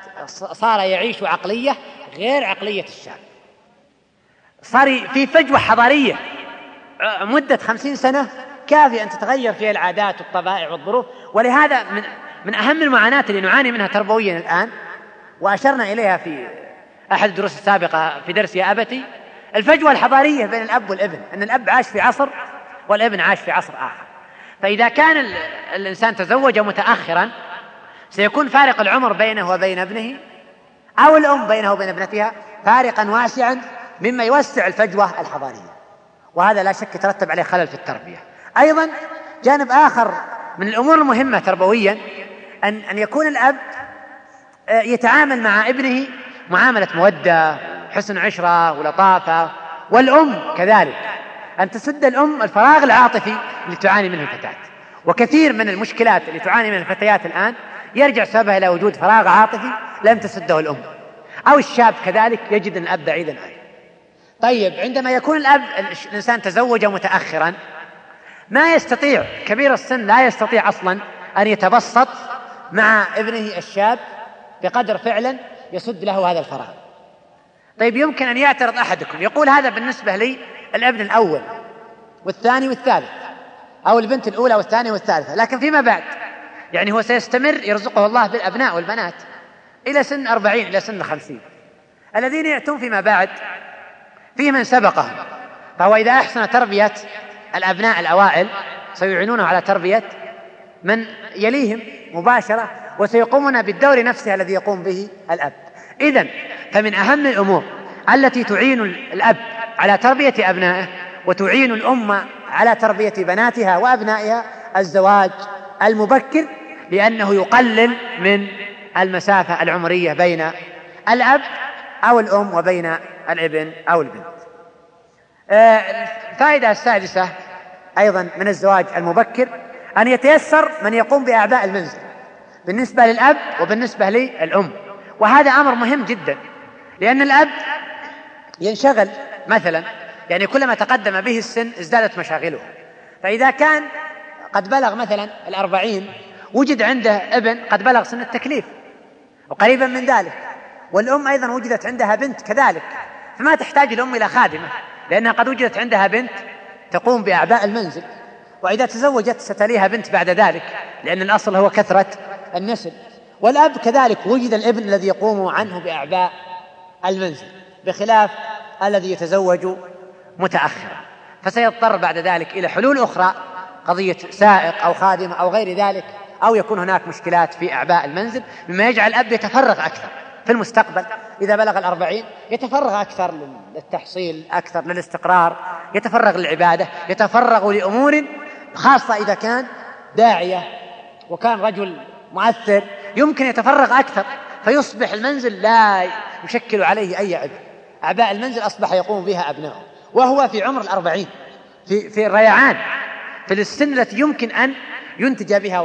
صار يعيش عقلية غير عقلية الشاب. صار في فجوة حضارية. مدة خمسين سنة كافي أن تتغير فيها العادات والطبائع والظروف. ولهذا من من أهم المعاناة اللي نعاني منها تربويا الآن وأشرنا إليها في أحد الدروس السابقة في درس يا أبتي الفجوة الحضارية بين الأب والابن. أن الأب عاش في عصر والابن عاش في عصر آخر. فإذا كان الإنسان تزوج متأخرا سيكون فارق العمر بينه وبين ابنه أو الأم بينه وبين ابنتها فارقا واسعا مما يوسع الفجوة الحضارية وهذا لا شك يترتب عليه خلل في التربية. أيضا جانب آخر من الأمور المهمة تربويا أن أن يكون الأب آه، يتعامل مع ابنه معاملة مودة حسن عشرة ولطافة والأم كذلك. أن تسد الأم الفراغ العاطفي اللي تعاني منه الفتاة وكثير من المشكلات اللي تعاني منها الفتيات الآن يرجع سببها إلى وجود فراغ عاطفي لم تسده الأم. أو الشاب كذلك يجد أن الأب بعيدا عنه. طيب عندما يكون الأب الإنسان تزوج متأخرا ما يستطيع كبير السن لا يستطيع أصلا أن يتبسط مع ابنه الشاب بقدر فعلا يسد له هذا الفراغ. طيب يمكن أن يعترض أحدكم يقول هذا بالنسبة لي الابن الأول والثاني والثالث أو البنت الأولى والثانية والثالثة لكن فيما بعد؟ يعني هو سيستمر يرزقه الله بالأبناء والبنات إلى سن أربعين إلى سن خمسين. الذين يأتون فيما بعد فيه من سبقهم فهو إذا أحسن تربية الأبناء الأوائل سيعينونه على تربية من يليهم مباشرة وسيقومون بالدور نفسه الذي يقوم به الأب. إذا فمن أهم الأمور التي تعين الأب على تربية أبنائه وتعين الأمة على تربية بناتها وأبنائها الزواج المبكر لأنه يقلل من المسافة العمرية بين الأب أو الأم وبين الابن أو البنت. آه، الفائدة السادسة أيضا من الزواج المبكر أن يتيسر من يقوم بأعباء المنزل بالنسبة للأب وبالنسبة للأم. وهذا أمر مهم جدا لأن الأب ينشغل مثلا يعني كلما تقدم به السن ازدادت مشاغله. فإذا كان قد بلغ مثلا الأربعين وجد عنده ابن قد بلغ سن التكليف وقريبا من ذلك. والأم أيضا وجدت عندها بنت كذلك. فما تحتاج الأم إلى خادمة لأنها قد وجدت عندها بنت تقوم بأعباء المنزل. وإذا تزوجت ستليها بنت بعد ذلك لأن الأصل هو كثرة النسل. والأب كذلك وجد الابن الذي يقوم عنه بأعباء المنزل بخلاف الذي يتزوج متأخرا. فسيضطر بعد ذلك إلى حلول أخرى قضية سائق أو خادم أو غير ذلك. أو يكون هناك مشكلات في أعباء المنزل مما يجعل الأب يتفرغ أكثر في المستقبل. إذا بلغ الأربعين يتفرغ أكثر للتحصيل أكثر للاستقرار يتفرغ للعبادة يتفرغ لأمور خاصة إذا كان داعية وكان رجل مؤثر يمكن يتفرغ أكثر فيصبح المنزل لا يشكل عليه أي عبء. أعباء المنزل أصبح يقوم بها أبنائه وهو في عمر الأربعين في, في الريعان في السن التي يمكن أن ينتج بها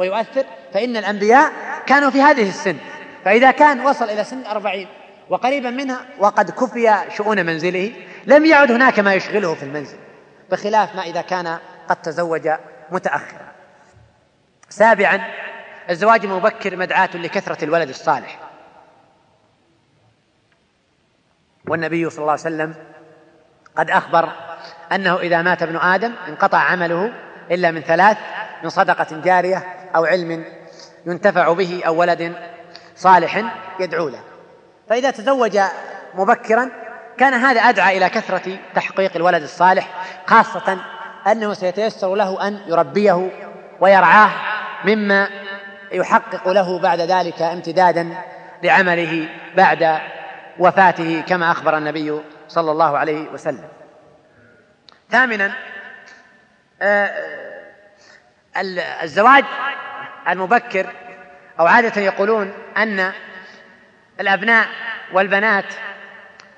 ويؤثر فإن الأنبياء كانوا في هذه السن. فإذا كان وصل إلى سن أربعين وقريبا منها وقد كفي شؤون منزله لم يعد هناك ما يشغله في المنزل بخلاف ما إذا كان قد تزوج متأخرا. سابعا الزواج المبكر مدعاة لكثرة الولد الصالح. والنبي صلى الله عليه وسلم قد أخبر أنه إذا مات ابن آدم انقطع عمله إلا من ثلاث من صدقة جارية أو علم ينتفع به أو ولد صالح يدعو له. فإذا تزوج مبكرا كان هذا أدعى إلى كثرة تحقيق الولد الصالح خاصة أنه سيتيسر له أن يربيه ويرعاه مما يحقق له بعد ذلك امتدادا لعمله بعد وفاته كما أخبر النبي صلى الله عليه وسلم. ثامنا آه، الزواج المبكر أو عادة يقولون أن الأبناء والبنات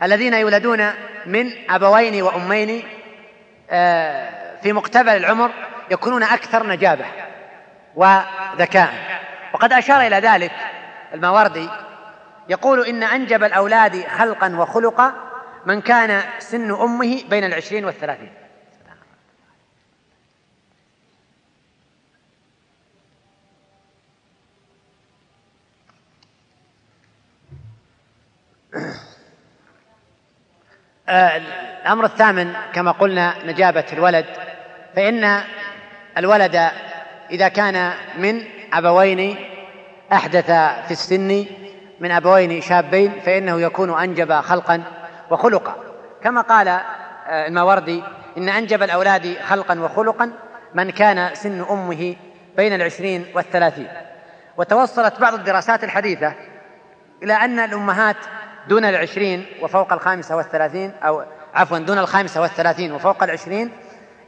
الذين يولدون من أبوين وأمين آه، في مقتبل العمر يكونون أكثر نجابة وذكاء. وقد أشار إلى ذلك الماوردي يقول إن أنجب الأولاد خلقا وخلقا من كان سن أمه بين العشرين والثلاثين. الأمر الثامن كما قلنا نجابة الولد فإن الولد إذا كان من أبوين أحدث في السن من أبوين شابين فإنه يكون أنجب خلقا وخلقا. كما قال آه، الماوردي إن أنجب الأولاد خلقا وخلقا من كان سن أمه بين العشرين والثلاثين. وتوصلت بعض الدراسات الحديثة إلى أن الأمهات دون العشرين وفوق الخامسة والثلاثين أو عفوا دون الخامسة والثلاثين وفوق العشرين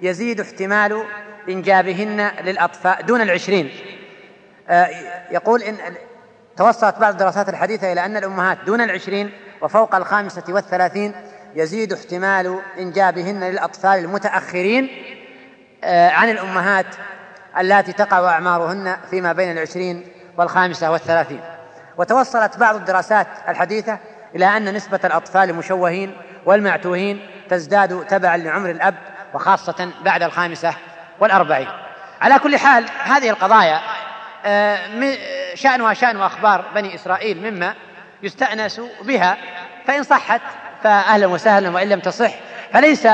يزيد احتمال إنجابهن للأطفال دون العشرين. آه، يقول إن توصلت بعض الدراسات الحديثة إلى أن الأمهات دون العشرين وفوق الخامسة والثلاثين يزيد احتمال إنجابهن للأطفال المتأخرين آه، عن الأمهات اللاتي تقع أعمارهن فيما بين العشرين والخامسة والثلاثين. وتوصلت بعض الدراسات الحديثة إلى أن نسبة الأطفال المشوهين والمعتوهين تزداد تبعا لعمر الأب وخاصة بعد الخامسة والأربعين. على كل حال هذه القضايا آه، شأنها شأن أخبار بني إسرائيل مما يستأنس بها فإن صحت فأهلا وسهلا وإن لم تصح فليس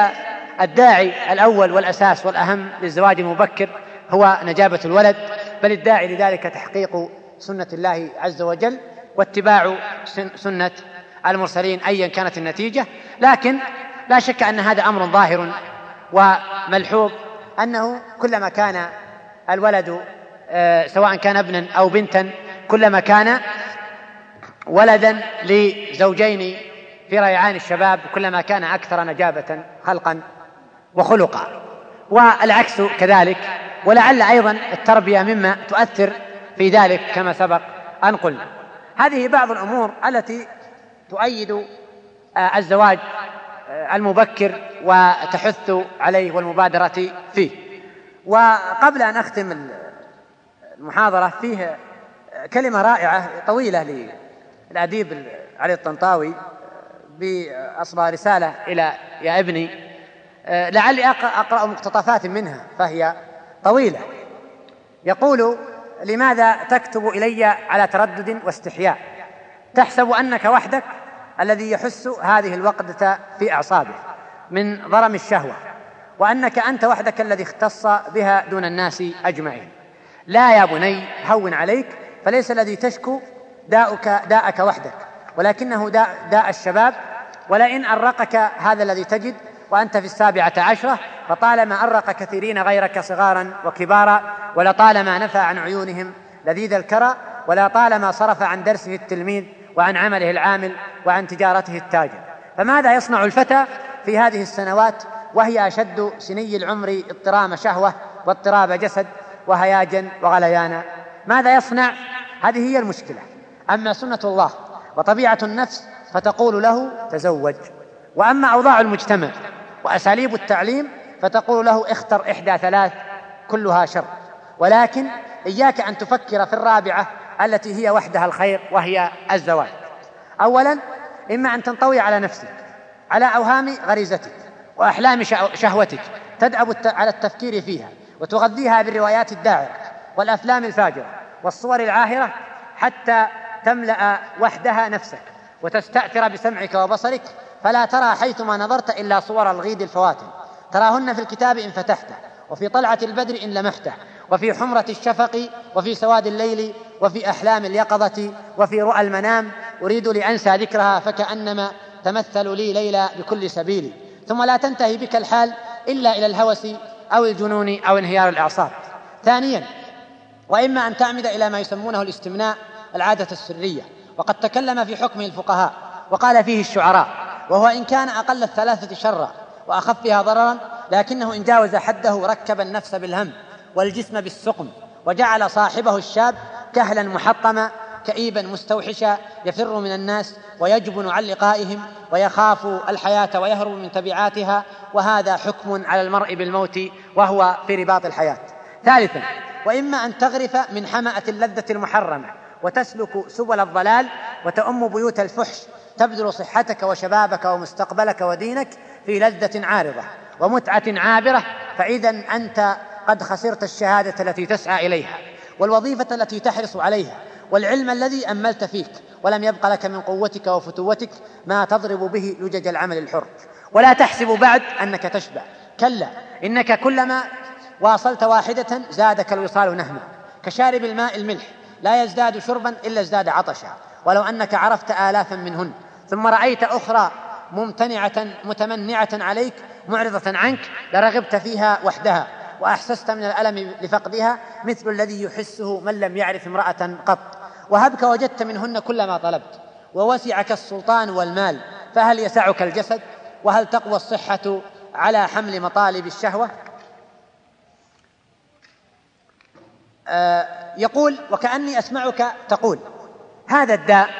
الداعي الأول والأساس والأهم للزواج المبكر هو نجابة الولد بل الداعي لذلك تحقيق سنة الله عز وجل واتباع سنة المرسلين أيا كانت النتيجة لكن لا شك أن هذا أمر ظاهر وملحوظ أنه كلما كان الولد آه، سواء كان ابنا أو بنتا كلما كان ولدا لزوجين في ريعان الشباب كلما كان أكثر نجابة خلقا وخلقا. والعكس كذلك ولعل أيضا التربية مما تؤثر في ذلك كما سبق أن قلنا. هذه بعض الأمور التي تؤيد آه، الزواج آه، المبكر وتحث عليه والمبادرة فيه. وقبل أن أختم المحاضرة فيه كلمة رائعة طويلة للأديب علي الطنطاوي بأصبح رسالة إلى يا ابني آه، لعلي أقرأ مقتطفات منها فهي طويلة. يقول لماذا تكتب إلي على تردد واستحياء؟ تحسب أنك وحدك الذي يحس هذه الوقدة في أعصابه من ضرم الشهوة وأنك أنت وحدك الذي اختص بها دون الناس أجمعين. لا يا بني هون عليك فليس الذي تشكو داؤك داءك وحدك ولكنه داء, داء الشباب. ولئن أرقك هذا الذي تجد وأنت في السابعة عشرة فطالما أرق كثيرين غيرك صغارا وكبارا ولطالما نفى عن عيونهم لذيذ الكرى ولا طالما صرف عن درسه التلميذ وعن عمله العامل وعن تجارته التاجر. فماذا يصنع الفتى في هذه السنوات وهي أشد سني العمر اضطرام شهوة واضطراب جسد وهياجا وغليانا ماذا يصنع؟ هذه هي المشكلة. أما سنة الله وطبيعة النفس فتقول له تزوج. وأما أوضاع المجتمع وأساليب التعليم فتقول له اختر إحدى ثلاث كلها شر. ولكن إياك أن تفكر في الرابعة التي هي وحدها الخير وهي الزواج. أولا إما أن تنطوي على نفسك على أوهام غريزتك وأحلام شهوتك تدأب على التفكير فيها وتغذيها بالروايات الداعرة والأفلام الفاجرة والصور العاهرة حتى تملأ وحدها نفسك وتستأثر بسمعك وبصرك. فلا ترى حيثما نظرت إلا صور الغيد الفواتن. تراهن في الكتاب إن فتحته وفي طلعة البدر إن لمحته وفي حمرة الشفق وفي سواد الليل وفي أحلام اليقظة وفي رؤى المنام أريد لأنسى ذكرها فكأنما تمثل لي ليلى بكل سبيل. ثم لا تنتهي بك الحال إلا إلى الهوس أو الجنون أو انهيار الأعصاب. ثانيا وإما أن تعمد إلى ما يسمونه الاستمناء العادة السرية. وقد تكلم في حكمه الفقهاء وقال فيه الشعراء وهو إن كان أقل الثلاثة شرا وأخفها ضررا لكنه إن جاوز حده ركب النفس بالهم والجسم بالسقم وجعل صاحبه الشاب كهلا محطما كئيبا مستوحشا يفر من الناس ويجبن عن لقائهم ويخاف الحياة ويهرب من تبعاتها وهذا حكم على المرء بالموت وهو في رباط الحياة. ثالثا وإما أن تغرف من حمأة اللذة المحرمة وتسلك سبل الضلال وتؤم بيوت الفحش تبذل صحتك وشبابك ومستقبلك ودينك في لذة عارضة ومتعة عابرة فإذا أنت قد خسرت الشهادة التي تسعى إليها. والوظيفة التي تحرص عليها والعلم الذي أملت فيك ولم يبق لك من قوتك وفتوتك ما تضرب به لجج العمل الحر. ولا تحسب بعد أنك تشبع. كلا إنك كلما واصلت واحدة زادك الوصال نهما. كشارب الماء الملح لا يزداد شربا إلا ازداد عطشا. ولو أنك عرفت آلافا منهن. ثم رأيت أخرى ممتنعة متمنعة عليك معرضة عنك لرغبت فيها وحدها. وأحسست من الألم لفقدها مثل الذي يحسه من لم يعرف امرأة قط. وهبك وجدت منهن كل ما طلبت ووسعك السلطان والمال فهل يسعك الجسد؟ وهل تقوى الصحة على حمل مطالب الشهوة؟ آه يقول وكأني أسمعك تقول هذا الداء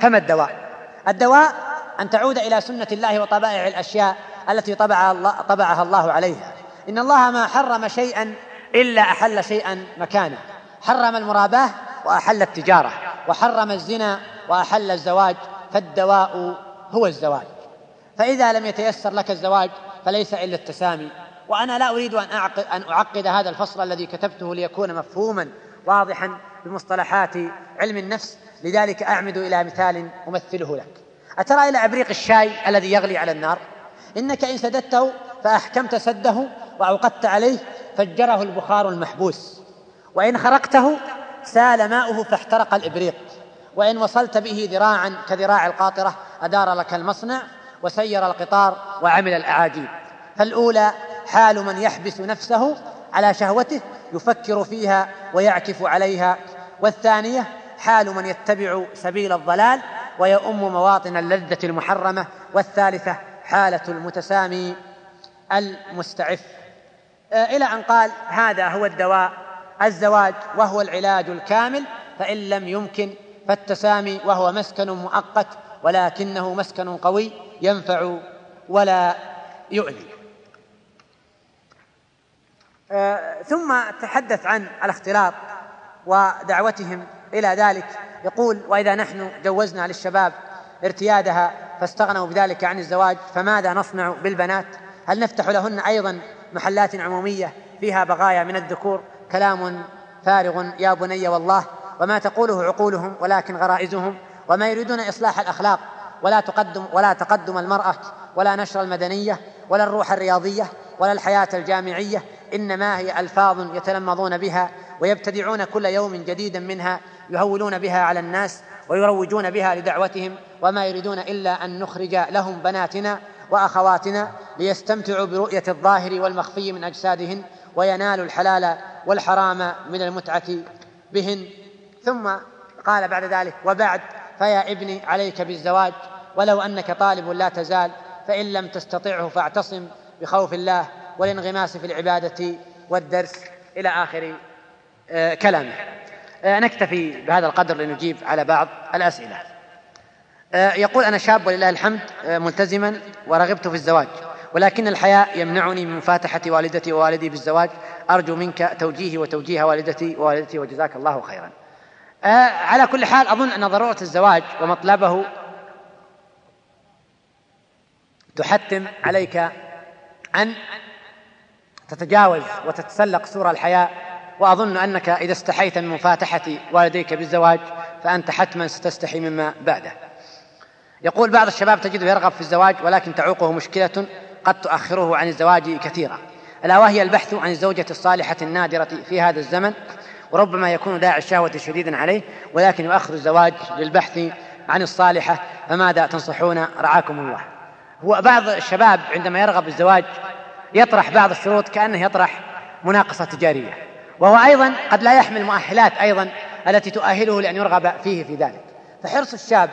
فما الدواء؟ الدواء أن تعود إلى سنة الله وطبائع الأشياء التي طبعها الله, طبعها الله عليها. إن الله ما حرم شيئا إلا أحل شيئا مكانه. حرم المراباة وأحل التجارة وحرم الزنا وأحل الزواج فالدواء هو الزواج. فإذا لم يتيسر لك الزواج فليس إلا التسامي. وأنا لا أريد أن أعقد, أن أعقد هذا الفصل الذي كتبته ليكون مفهوما واضحا بمصطلحات علم النفس. لذلك أعمد إلى مثال أمثله لك. أترى إلى أبريق الشاي الذي يغلي على النار؟ إنك إن سددته فأحكمت سده وأوقدت عليه فجره البخار المحبوس. وإن خرقته سال ماؤه فاحترق الإبريق. وإن وصلت به ذراعا كذراع القاطرة أدار لك المصنع وسير القطار وعمل الأعاجيب. فالأولى حال من يحبس نفسه على شهوته يفكر فيها ويعكف عليها. والثانية حال من يتبع سبيل الضلال ويؤم مواطن اللذة المحرمة. والثالثة حالة المتسامي المستعف. إلى أن قال هذا هو الدواء الزواج وهو العلاج الكامل فإن لم يمكن فالتسامي وهو مسكن مؤقت ولكنه مسكن قوي ينفع ولا يؤذي آه، ثم تحدث عن الاختلاط ودعوتهم إلى ذلك. يقول وإذا نحن جوزنا للشباب ارتيادها فاستغنوا بذلك عن الزواج فماذا نصنع بالبنات؟ هل نفتح لهن أيضا محلات عمومية فيها بغايا من الذكور كلام فارغ يا بني والله وما تقوله عقولهم ولكن غرائزهم وما يريدون إصلاح الأخلاق ولا تقدم ولا تقدم المرأة ولا نشر المدنية ولا الروح الرياضية ولا الحياة الجامعية إنما هي ألفاظ يتلمظون بها ويبتدعون كل يوم جديدا منها يهولون بها على الناس ويروجون بها لدعوتهم وما يريدون إلا أن نخرج لهم بناتنا وأخواتنا ليستمتعوا برؤية الظاهر والمخفي من أجسادهن وينالوا الحلال والحرام من المتعة بهن. ثم قال بعد ذلك وبعد فيا ابني عليك بالزواج ولو أنك طالب لا تزال فإن لم تستطعه فاعتصم بخوف الله والانغماس في العبادة والدرس. إلى آخر آه، كلامه. آه، نكتفي بهذا القدر لنجيب على بعض الأسئلة. يقول أنا شاب ولله الحمد ملتزما ورغبت في الزواج ولكن الحياء يمنعني من مفاتحه والدتي ووالدي بالزواج. أرجو منك توجيهي وتوجيه والدتي ووالدتي وجزاك الله خيرا. على كل حال أظن أن ضرورة الزواج ومطلبه تحتم عليك أن تتجاوز وتتسلق سور الحياء وأظن أنك إذا استحيت من مفاتحة والديك بالزواج فأنت حتما ستستحي مما بعده. يقول بعض الشباب تجده يرغب في الزواج ولكن تعوقه مشكلة قد تؤخره عن الزواج كثيرا ألا وهي البحث عن الزوجة الصالحة النادرة في هذا الزمن؟ وربما يكون داعي الشهوة شديدا عليه ولكن يؤخر الزواج للبحث عن الصالحة فماذا تنصحون؟ رعاكم الله. هو بعض الشباب عندما يرغب بالزواج يطرح بعض الشروط كأنه يطرح مناقصة تجارية. وهو أيضا قد لا يحمل مؤهلات أيضا التي تؤهله لأن يرغب فيه في ذلك. فحرص الشاب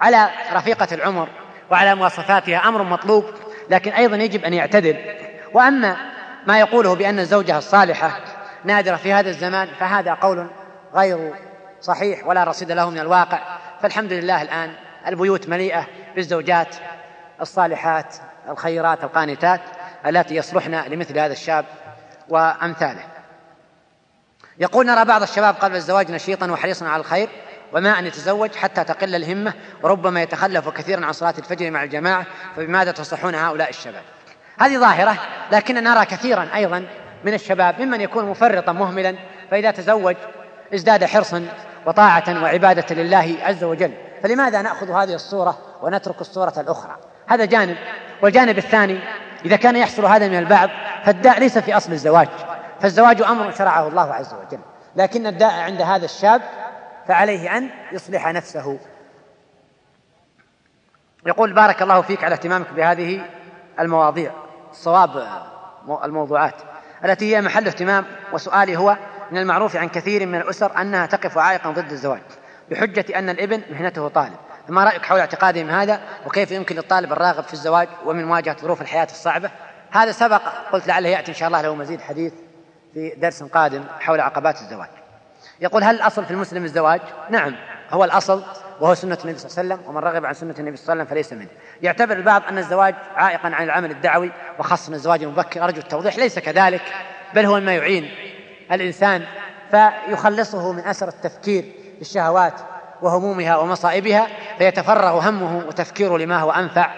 على رفيقة العمر وعلى مواصفاتها أمر مطلوب لكن أيضا يجب أن يعتدل. وأما ما يقوله بأن الزوجة الصالحة نادرة في هذا الزمان فهذا قول غير صحيح ولا رصيد له من الواقع. فالحمد لله الآن البيوت مليئة بالزوجات الصالحات الخيرات القانتات التي يصلحن لمثل هذا الشاب وأمثاله. يقول نرى بعض الشباب قبل الزواج نشيطا وحريصا على الخير وما أن يتزوج حتى تقل الهمة وربما يتخلف كثيرا عن صلاة الفجر مع الجماعة فبماذا تصحون هؤلاء الشباب؟ هذه ظاهرة لكن نرى كثيرا أيضا من الشباب ممن يكون مفرطا مهملا فإذا تزوج ازداد حرصا وطاعة وعبادة لله عز وجل. فلماذا نأخذ هذه الصورة ونترك الصورة الأخرى؟ هذا جانب. والجانب الثاني إذا كان يحصل هذا من البعض فالداء ليس في أصل الزواج. فالزواج أمر شرعه الله عز وجل. لكن الداء عند هذا الشاب فعليه أن يصلح نفسه. يقول بارك الله فيك على اهتمامك بهذه المواضيع صواب الموضوعات. التي هي محل اهتمام وسؤالي هو من المعروف عن كثير من الأسر أنها تقف عائقا ضد الزواج بحجة أن الإبن مهنته طالب. فما رأيك حول اعتقادهم هذا وكيف يمكن للطالب الراغب في الزواج ومن مواجهة ظروف الحياة الصعبة؟ هذا سبق قلت لعله يأتي إن شاء الله له مزيد حديث في درس قادم حول عقبات الزواج. يقول هل الأصل في المسلم الزواج؟ نعم. هو الأصل وهو سنة النبي صلى الله عليه وسلم ومن رغب عن سنة النبي صلى الله عليه وسلم فليس منه. يعتبر البعض أن الزواج عائقا عن العمل الدعوي وخاصة الزواج المبكر أرجو التوضيح ليس كذلك بل هو مما يعين الإنسان فيخلصه من أسر التفكير في الشهوات وهمومها ومصائبها فيتفرغ همه وتفكيره لما هو أنفع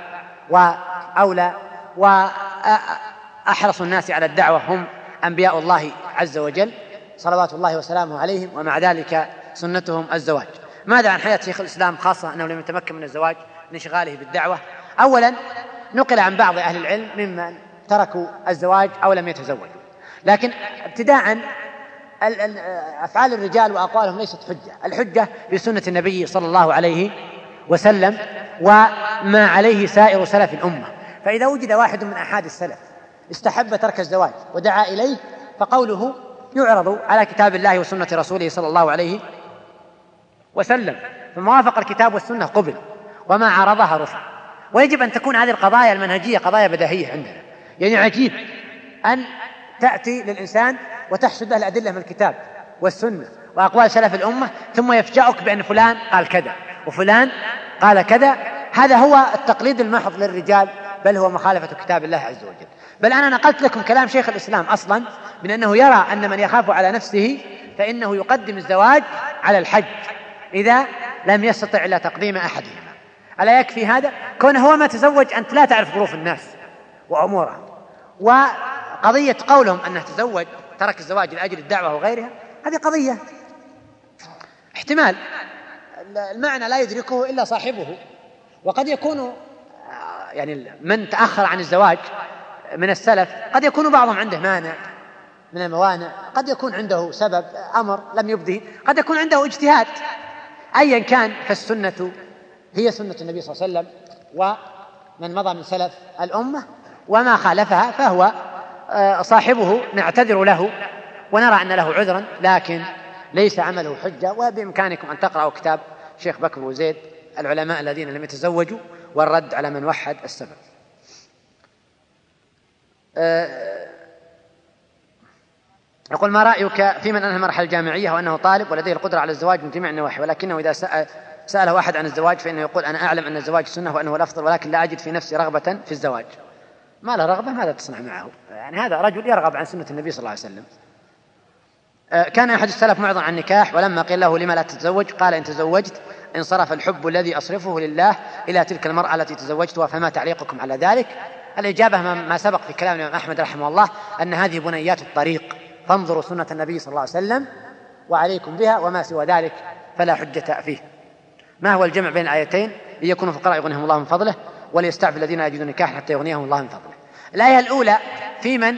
وأولى وأحرص الناس على الدعوة هم أنبياء الله عز وجل. صلوات الله وسلامه عليهم ومع ذلك سنتهم الزواج. ماذا عن حياة شيخ الإسلام خاصة أنه لم يتمكن من الزواج من انشغاله بالدعوة؟ أولا نقل عن بعض أهل العلم ممن تركوا الزواج أو لم يتزوجوا. لكن ابتداء أفعال الرجال وأقوالهم ليست حجة. الحجة بسنة النبي صلى الله عليه وسلم وما عليه سائر سلف الأمة. فإذا وجد واحد من أحد السلف استحب ترك الزواج ودعا إليه فقوله يعرض على كتاب الله وسنة رسوله صلى الله عليه وسلم فما وافق الكتاب والسنة قبل وما عارضها رفع ويجب أن تكون هذه القضايا المنهجية قضايا بديهية عندنا. يعني عجيب أن تأتي للإنسان وتحشد له الأدلة من الكتاب والسنة وأقوال سلف الأمة ثم يفجأك بأن فلان قال كذا وفلان قال كذا. هذا هو التقليد المحض للرجال بل هو مخالفة كتاب الله عز وجل. بل أنا نقلت لكم كلام شيخ الإسلام أصلا من أنه يرى أن من يخاف على نفسه فإنه يقدم الزواج على الحج إذا لم يستطع إلا تقديم أحدهما. ألا يكفي هذا؟ كونه هو ما تزوج أنت لا تعرف ظروف الناس وأمورهم وقضية قولهم أنه تزوج ترك الزواج لأجل الدعوة وغيرها هذه قضية. احتمال. المعنى لا يدركه إلا صاحبه. وقد يكون يعني من تأخر عن الزواج من السلف قد يكون بعضهم عنده مانع من الموانع قد يكون عنده سبب أمر لم يبده قد يكون عنده اجتهاد. أيا كان فالسنة هي سنة النبي صلى الله عليه وسلم ومن مضى من سلف الأمة وما خالفها فهو آه، صاحبه نعتذر له ونرى أن له عذرا لكن ليس عمله حجة وبإمكانكم أن تقرأوا كتاب شيخ بكر وزيد العلماء الذين لم يتزوجوا والرد على من وحد السبب. يقول ما رأيك في من أنهى المرحلة الجامعية وأنه طالب ولديه القدرة على الزواج من جميع النواحي؟ ولكنه إذا سأل سأله أحد عن الزواج فإنه يقول أنا أعلم أن الزواج سنة وأنه الأفضل ولكن لا أجد في نفسي رغبة في الزواج. ما له رغبة ماذا تصنع معه؟ يعني هذا رجل يرغب عن سنة النبي صلى الله عليه وسلم. آه، كان أحد السلف معظم عن النكاح ولما قيل له لما لا تتزوج؟ قال إن تزوجت انصرف الحب الذي أصرفه لله إلى تلك المرأة التي تزوجتها فما تعليقكم على ذلك؟ الإجابة ما سبق في كلام الإمام أحمد رحمه الله أن هذه بنيات الطريق. فانظروا سنة النبي صلى الله عليه وسلم وعليكم بها وما سوى ذلك فلا حجة فيه. ما هو الجمع بين الآيتين؟ ليكونوا فقراء يغنيهم الله من فضله وليستعفي الذين يجدون نكاح حتى يغنيهم الله من فضله. الآية الأولى في من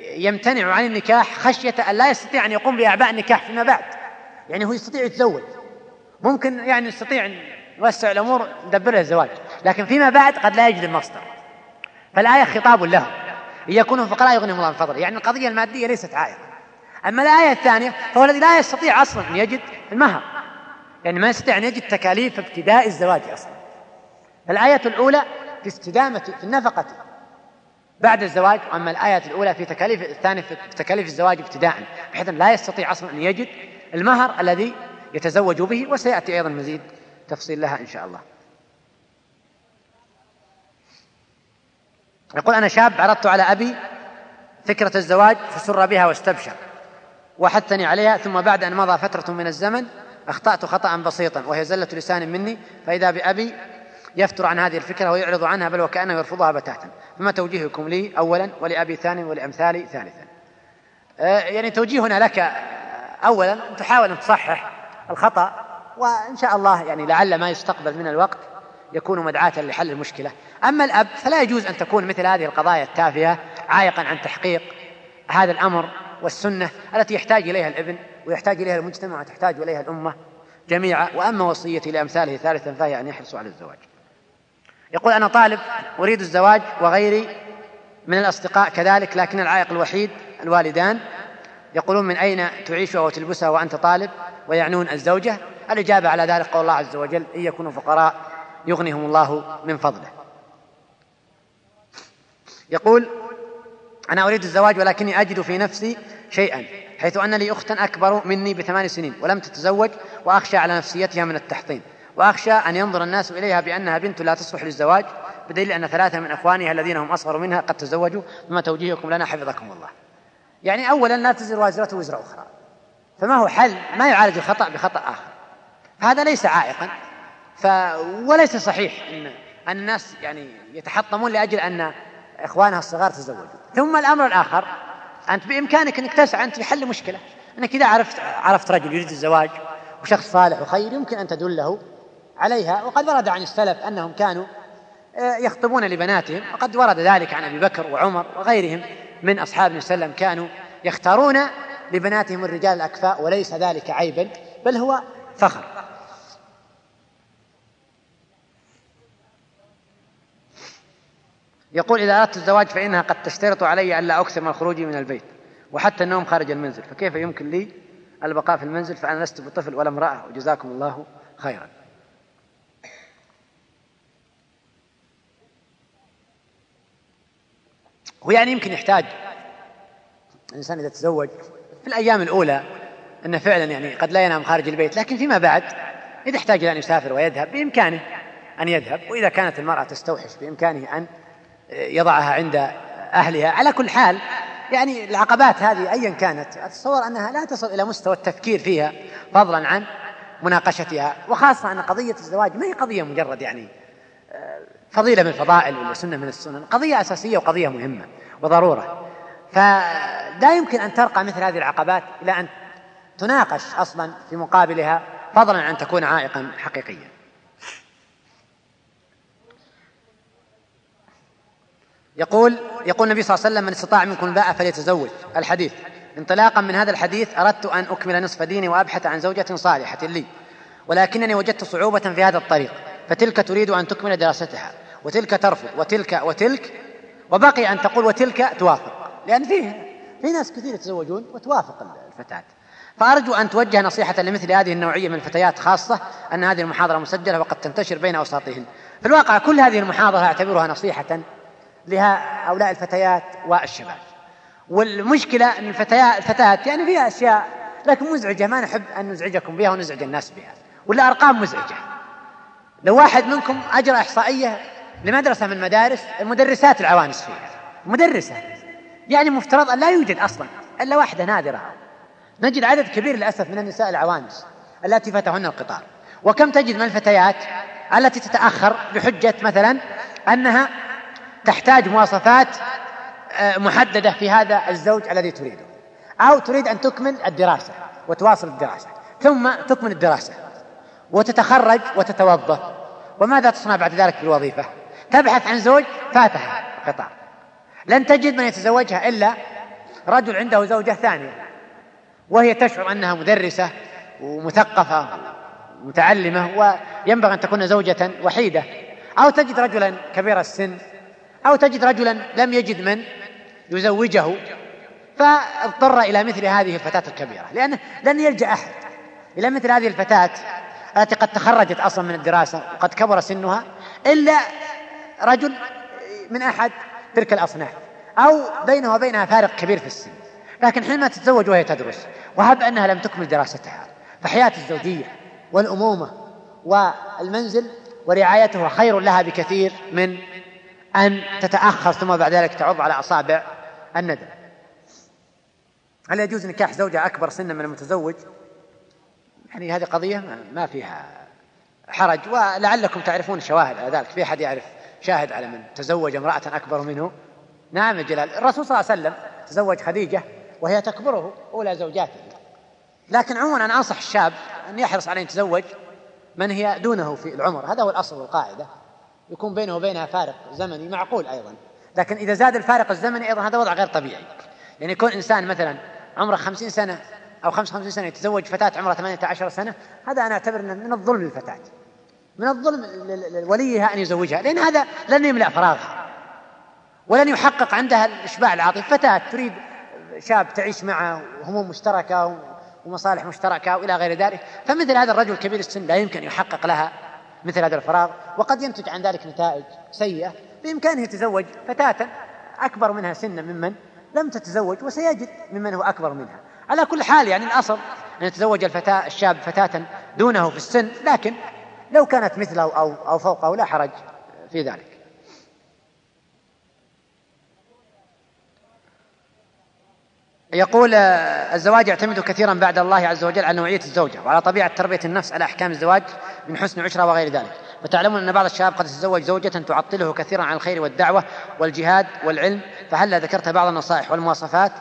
يمتنع عن النكاح خشية أن لا يستطيع أن يقوم بأعباء النكاح فيما بعد. يعني هو يستطيع يتزوج. ممكن يعني يستطيع نوسع الأمور ندبر الزواج. لكن فيما بعد قد لا يجد المصدر. فالآية خطاب له ليكونوا فقراء يغنيهم الله من فضله. يعني القضية المادية ليست عائقة أما الآية الثانية فهو الذي لا يستطيع أصلا أن يجد المهر. يعني ما يستطيع أن يجد تكاليف ابتداء الزواج أصلا. الآية الأولى في استدامة في النفقة بعد الزواج وأما الآية الأولى في تكاليف الثانية في تكاليف الزواج ابتداء بحيث لا يستطيع أصلا أن يجد المهر الذي يتزوج به وسيأتي أيضا مزيد تفصيل لها إن شاء الله. يقول أنا شاب عرضت على أبي فكرة الزواج فسر بها واستبشر وحثني عليها ثم بعد أن مضى فترة من الزمن أخطأت خطأ بسيطا وهي زلة لسان مني فإذا بأبي يفتر عن هذه الفكرة ويعرض عنها بل وكأنه يرفضها بتاتا. فما توجيهكم لي أولا ولأبي ثانيا ولأمثالي ثالثا؟ آه، يعني توجيهنا لك أولا تحاول أن تصحح الخطأ وإن شاء الله يعني لعل ما يستقبل من الوقت يكون مدعاة لحل المشكلة. أما الأب فلا يجوز أن تكون مثل هذه القضايا التافهة عائقا عن تحقيق هذا الأمر والسنة التي يحتاج إليها الابن ويحتاج إليها المجتمع وتحتاج إليها الأمة جميعا. وأما وصيتي لأمثاله ثالثا فهي أن يحرصوا على الزواج. يقول أنا طالب أريد الزواج وغيري من الأصدقاء كذلك لكن العائق الوحيد الوالدان. يقولون من أين تعيشها وتلبسها وأنت طالب؟ ويعنون الزوجة. الإجابة على ذلك قول الله عز وجل إن يكونوا فقراء يغنيهم الله من فضله. يقول أنا أريد الزواج ولكني أجد في نفسي شيئا حيث أن لي أختا أكبر مني بثمان سنين ولم تتزوج وأخشى على نفسيتها من التحطيم. وأخشى أن ينظر الناس إليها بأنها بنت لا تصلح للزواج بدليل أن ثلاثة من إخوانها الذين هم أصغر منها قد تزوجوا فما توجيهكم لنا حفظكم الله. يعني أولا لا تزر وازرة وزر أخرى. فما هو حل؟ ما يعالج الخطأ بخطأ آخر. هذا ليس عائقا. ف... وليس صحيح أن أن الناس يعني يتحطمون لأجل أن إخوانها الصغار تزوجوا. ثم الأمر الآخر أنت بإمكانك أنك تسعى أنت في حل مشكلة. أنك إذا عرفت عرفت رجل يريد الزواج وشخص صالح وخير يمكن أن تدله عليها. وقد ورد عن السلف أنهم كانوا آه، يخطبون لبناتهم وقد ورد ذلك عن أبي بكر وعمر وغيرهم من أصحاب النبي صلى الله عليه وسلم كانوا يختارون لبناتهم الرجال الأكفاء وليس ذلك عيبا بل هو فخر. يقول إذا أردت الزواج فإنها قد تشترط علي ألا أكثر من خروجي من البيت وحتى النوم خارج المنزل فكيف يمكن لي البقاء في المنزل؟ فأنا لست بطفل ولا امرأة وجزاكم الله خيرا. هو يعني يمكن يحتاج الإنسان إذا تزوج في الأيام الأولى أنه فعلا يعني قد لا ينام خارج البيت لكن فيما بعد إذا احتاج إلى أن يسافر ويذهب بإمكانه أن يذهب وإذا كانت المرأة تستوحش بإمكانه أن يضعها عند أهلها. على كل حال يعني العقبات هذه أيا كانت أتصور أنها لا تصل إلى مستوى التفكير فيها فضلا عن مناقشتها وخاصة أن قضية الزواج ما هي قضية مجرد يعني آه، فضيلة من الفضائل ولا سنة من السنن قضية أساسية وقضية مهمة وضرورة. فلا يمكن أن ترقى مثل هذه العقبات إلى أن تناقش أصلا في مقابلها فضلا عن تكون عائقا حقيقيا. يقول يقول النبي صلى الله عليه وسلم من استطاع منكم الباء فليتزوج. الحديث. انطلاقا من هذا الحديث أردت أن أكمل نصف ديني وأبحث عن زوجة صالحة لي ولكنني وجدت صعوبة في هذا الطريق فتلك تريد أن تكمل دراستها وتلك ترفض وتلك وتلك وبقي أن تقول وتلك توافق لأن فيه في ناس كثير يتزوجون وتوافق الفتاة. فأرجو أن توجه نصيحة لمثل هذه النوعية من الفتيات خاصة أن هذه المحاضرة مسجلة وقد تنتشر بين أوساطهن. في الواقع كل هذه المحاضرة أعتبرها نصيحة لهؤلاء الفتيات والشباب. والمشكلة أن الفتيات الفتاة يعني فيها أشياء لكن مزعجة. ما نحب أن نزعجكم بها ونزعج الناس بها. ولا أرقام مزعجة. لو واحد منكم أجرى إحصائية لمدرسة من المدارس المدرسات العوانس فيها. مدرسة. يعني مفترض أن لا يوجد أصلا إلا واحدة نادرة. نجد عدد كبير للأسف من النساء العوانس التي فتهن القطار. وكم تجد من الفتيات التي تتأخر بحجة مثلا أنها تحتاج مواصفات آه، محددة في هذا الزوج الذي تريده. أو تريد أن تكمل الدراسة وتواصل الدراسة ثم تكمل الدراسة وتتخرج وتتوظف. وماذا تصنع بعد ذلك في الوظيفة تبحث عن زوج فاتها قطار لن تجد من يتزوجها إلا رجل عنده زوجة ثانية وهي تشعر أنها مدرسة ومثقفة متعلمة وينبغي أن تكون زوجة وحيدة. أو تجد رجلا كبير السن أو تجد رجلا لم يجد من يزوجه فاضطر إلى مثل هذه الفتاة الكبيرة لأنه لن يلجأ أحد إلى مثل هذه الفتاة التي قد تخرجت أصلا من الدراسة وقد كبر سنها إلا رجل من أحد تلك الأصناف أو بينه وبينها فارق كبير في السن. لكن حينما تتزوج وهي تدرس وهب أنها لم تكمل دراستها فحياة الزوجية والأمومة والمنزل ورعايته خير لها بكثير من أن تتأخر ثم بعد ذلك تعض على أصابع الندم. هل يجوز نكاح زوجة أكبر سنا من المتزوج؟ يعني هذه قضية ما فيها حرج ولعلكم تعرفون شواهد على ذلك. في أحد يعرف شاهد على من تزوج امرأة أكبر منه؟ نعم يا جلال الرسول صلى الله عليه وسلم تزوج خديجة وهي تكبره أولى زوجاته. لكن عموما أنا أنصح الشاب أن يحرص على أن يتزوج من هي دونه في العمر. هذا هو الأصل والقاعدة. يكون بينه وبينها فارق زمني معقول أيضا. لكن إذا زاد الفارق الزمني أيضا هذا وضع غير طبيعي. يعني يكون إنسان مثلا عمره خمسين سنة أو خمس خمسين سنة يتزوج فتاة عمرها ثمانية عشر سنة هذا أنا أعتبر أنه من الظلم للفتاة. من الظلم لوليها أن يزوجها. لأن هذا لن يملأ فراغها. ولن يحقق عندها الإشباع العاطفي. فتاة تريد شاب تعيش معه وهموم مشتركة ومصالح مشتركة وإلى غير ذلك. فمثل هذا الرجل كبير السن لا يمكن يحقق لها مثل هذا الفراغ وقد ينتج عن ذلك نتائج سيئة. بإمكانه يتزوج فتاة أكبر منها سنا ممن لم تتزوج وسيجد ممن هو أكبر منها. على كل حال يعني الأصل أن يتزوج الفتاة الشاب فتاة دونه في السن لكن لو كانت مثله أو أو فوقه لا حرج في ذلك. يقول الزواج يعتمد كثيرا بعد الله عز وجل على نوعية الزوجة وعلى طبيعة تربية النفس على أحكام الزواج. من حسن عشرة وغير ذلك. وتعلمون أن بعض الشباب قد يتزوج زوجة تعطله كثيرا عن الخير والدعوة والجهاد والعلم. فهل ذكرت بعض النصائح والمواصفات؟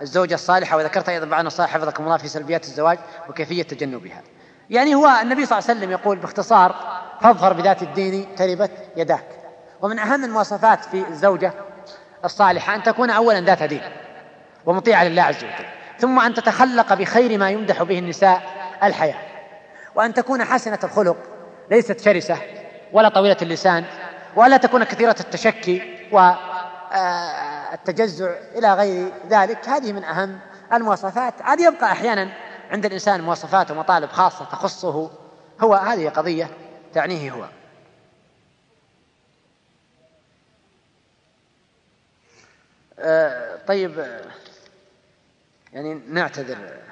الزوجة الصالحة وذكرت أيضا بعض النصائح حفظكم الله في سلبيات الزواج وكيفية تجنبها. يعني هو النبي صلى الله عليه وسلم يقول باختصار فاظفر بذات الدين تربت يداك. ومن أهم المواصفات في الزوجة الصالحة أن تكون أولا ذات دين ومطيعة لله عز وجل ثم أن تتخلق بخير ما يمدح به النساء الحياة. وأن تكون حسنة الخلق. ليست شرسة ولا طويلة اللسان ولا تكون كثيرة التشكي والتجزع إلى غير ذلك. هذه من أهم المواصفات. عاد يبقى أحيانا عند الإنسان مواصفات ومطالب خاصة تخصه. هو هذه قضية تعنيه هو. آه، طيب آه، يعني نعتذر. آه،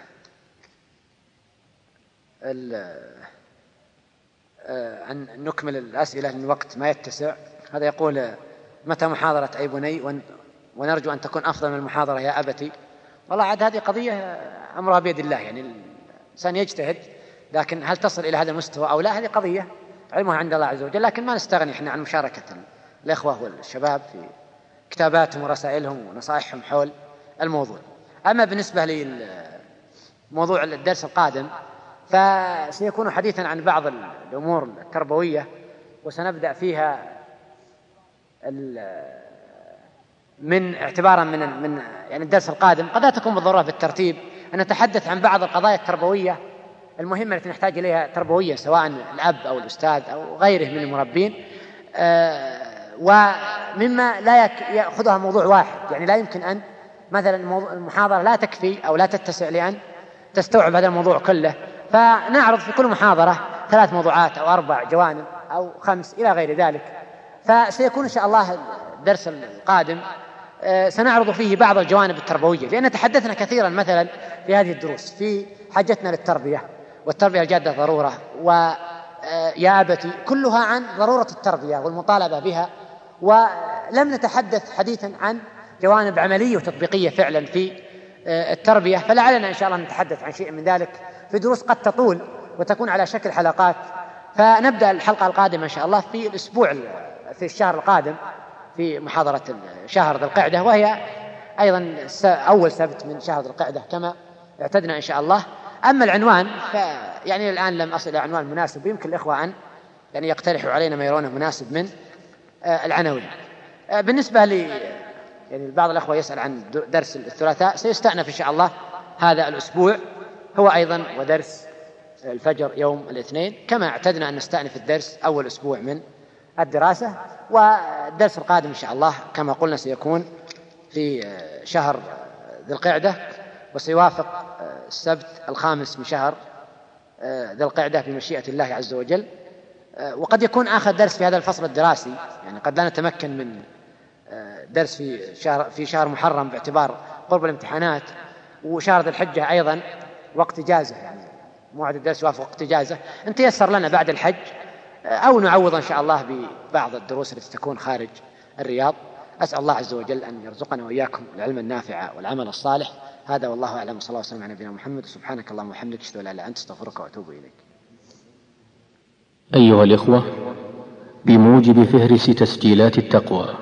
أن نكمل الأسئلة لأن الوقت ما يتسع. هذا يقول متى محاضرة أي بني؟ ونرجو أن تكون أفضل من المحاضرة يا أبتي. والله عاد هذه قضية أمرها بيد الله يعني الإنسان يجتهد لكن هل تصل إلى هذا المستوى أو لا؟ هذه قضية علمها عند الله عز وجل لكن ما نستغني إحنا عن مشاركة الإخوة والشباب في كتاباتهم ورسائلهم ونصائحهم حول الموضوع. أما بالنسبة لموضوع الدرس القادم فسيكون حديثا عن بعض الأمور التربوية وسنبدأ فيها من اعتبارا من من يعني الدرس القادم. قد لا تكون بالضرورة بالترتيب ان نتحدث عن بعض القضايا التربوية المهمة التي نحتاج إليها تربويه سواء الأب أو الأستاذ أو غيره من المربين. آه، ومما لا يأخذها موضوع واحد. يعني لا يمكن أن مثلا المحاضرة لا تكفي أو لا تتسع لأن تستوعب هذا الموضوع كله. فنعرض في كل محاضرة ثلاث موضوعات أو أربع جوانب أو خمس إلى غير ذلك. فسيكون إن شاء الله الدرس القادم آه، سنعرض فيه بعض الجوانب التربوية لأن تحدثنا كثيرا مثلا في هذه الدروس في حاجتنا للتربية والتربية الجادة ضرورة ويا آه، ابتي كلها عن ضرورة التربية والمطالبة بها ولم نتحدث حديثا عن جوانب عملية وتطبيقية فعلا في آه، التربية فلعلنا إن شاء الله نتحدث عن شيء من ذلك. في دروس قد تطول وتكون على شكل حلقات. فنبدأ الحلقة القادمة إن شاء الله في الأسبوع في الشهر القادم في محاضرة شهر ذي القعدة وهي أيضا أول سبت من شهر ذي القعدة كما اعتدنا إن شاء الله. أما العنوان فيعني الآن لم أصل إلى عنوان مناسب يمكن الإخوة أن يعني يقترحوا علينا ما يرونه مناسب من آه، العناوين. آه، بالنسبة لي يعني بعض الأخوة يسأل عن درس الثلاثاء سيستأنف إن شاء الله هذا الأسبوع. هو أيضا ودرس الفجر يوم الاثنين كما اعتدنا أن نستأنف الدرس أول أسبوع من الدراسة والدرس القادم إن شاء الله كما قلنا سيكون في شهر ذي القعدة وسيوافق السبت الخامس من شهر ذي القعدة بمشيئة الله عز وجل. وقد يكون آخر درس في هذا الفصل الدراسي يعني قد لا نتمكن من درس في شهر في شهر محرم باعتبار قرب الامتحانات وشهر ذي الحجة أيضا. وقت إجازة يعني. موعد الدرس يوافق وقت إجازة. إن تيسر لنا بعد الحج أو نعوض إن شاء الله ببعض الدروس التي تكون خارج الرياض. أسأل الله عز وجل أن يرزقنا وإياكم العلم النافع والعمل الصالح. هذا والله أعلم. وصلى الله وسلم على نبينا محمد. سبحانك اللهم وبحمدك أشهد أن لا إله إلا أنت أستغفرك وأتوب إليك. أيها الإخوة بموجب فهرس تسجيلات التقوى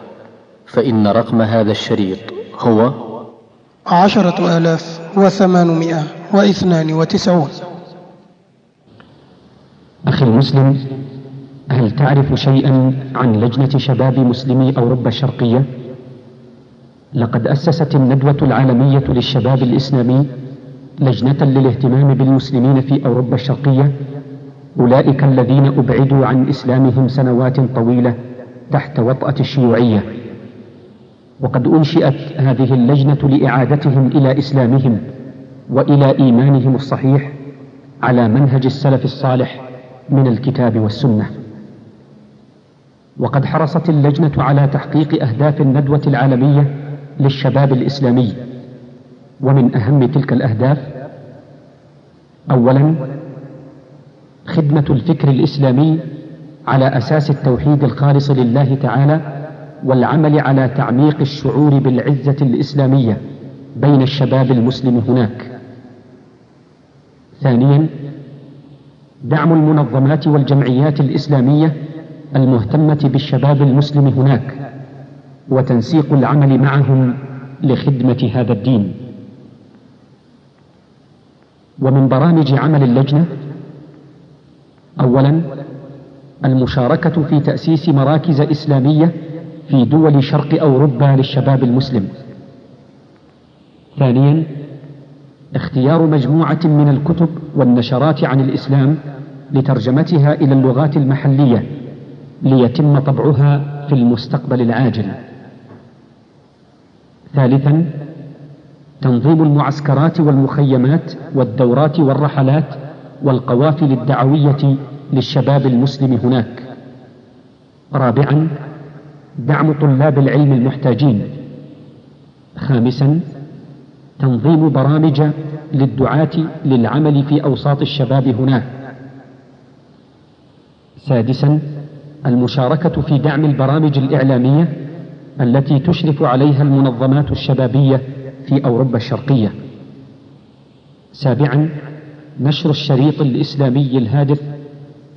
فإن رقم هذا الشريط هو عشرة آلاف وثمانمائة واثنان وتسعون أخي المسلم هل تعرف شيئا عن لجنة شباب مسلمي أوروبا الشرقية؟ لقد أسست الندوة العالمية للشباب الإسلامي لجنة للاهتمام بالمسلمين في أوروبا الشرقية أولئك الذين أبعدوا عن إسلامهم سنوات طويلة تحت وطأة الشيوعية وقد أنشئت هذه اللجنة لإعادتهم إلى إسلامهم وإلى إيمانهم الصحيح على منهج السلف الصالح من الكتاب والسنة. وقد حرصت اللجنة على تحقيق أهداف الندوة العالمية للشباب الإسلامي. ومن أهم تلك الأهداف اولا خدمة الفكر الإسلامي على أساس التوحيد الخالص لله تعالى والعمل على تعميق الشعور بالعزة الإسلامية بين الشباب المسلم هناك. ثانيا دعم المنظمات والجمعيات الإسلامية المهتمة بالشباب المسلم هناك وتنسيق العمل معهم لخدمة هذا الدين. ومن برامج عمل اللجنة اولا المشاركة في تأسيس مراكز إسلامية في دول شرق أوروبا للشباب المسلم. ثانيا اختيار مجموعة من الكتب والنشرات عن الإسلام لترجمتها إلى اللغات المحلية ليتم طبعها في المستقبل العاجل. ثالثا تنظيم المعسكرات والمخيمات والدورات والرحلات والقوافل الدعوية للشباب المسلم هناك. رابعا دعم طلاب العلم المحتاجين. خامسا تنظيم برامج للدعاة للعمل في أوساط الشباب هناك سادسا المشاركة في دعم البرامج الإعلامية التي تشرف عليها المنظمات الشبابية في أوروبا الشرقية. سابعا نشر الشريط الإسلامي الهادف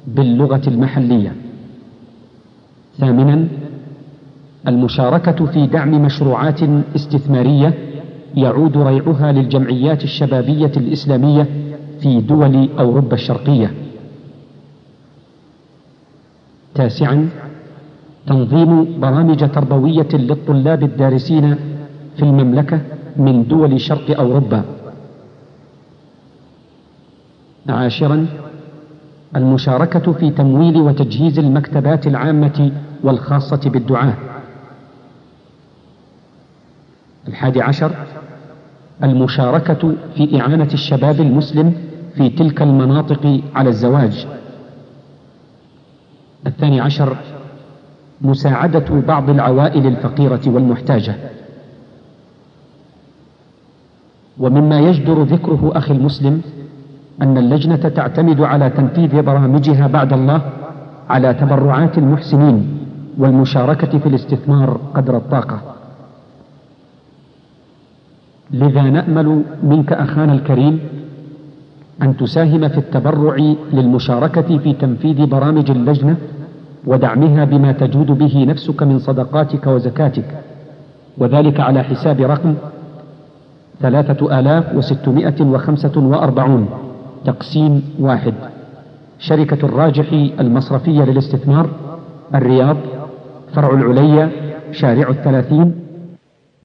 باللغة المحلية. ثامنا المشاركة في دعم مشروعات استثمارية يعود ريعها للجمعيات الشبابية الإسلامية في دول أوروبا الشرقية. تاسعا تنظيم برامج تربوية للطلاب الدارسين في المملكة من دول شرق أوروبا. عاشرا المشاركة في تمويل وتجهيز المكتبات العامة والخاصة بالدعاة. الحادي عشر المشاركة في إعانة الشباب المسلم في تلك المناطق على الزواج. الثاني عشر مساعدة بعض العوائل الفقيرة والمحتاجة. ومما يجدر ذكره أخي المسلم أن اللجنة تعتمد على تنفيذ برامجها بعد الله على تبرعات المحسنين والمشاركة في الاستثمار قدر الطاقة. لذا نأمل منك أخانا الكريم أن تساهم في التبرع للمشاركة في تنفيذ برامج اللجنة ودعمها بما تجود به نفسك من صدقاتك وزكاتك وذلك على حساب رقم ثلاثة آلاف وستمائة وخمسة وأربعون تقسيم واحد. شركة الراجحي المصرفية للاستثمار الرياض فرع العليا شارع الثلاثين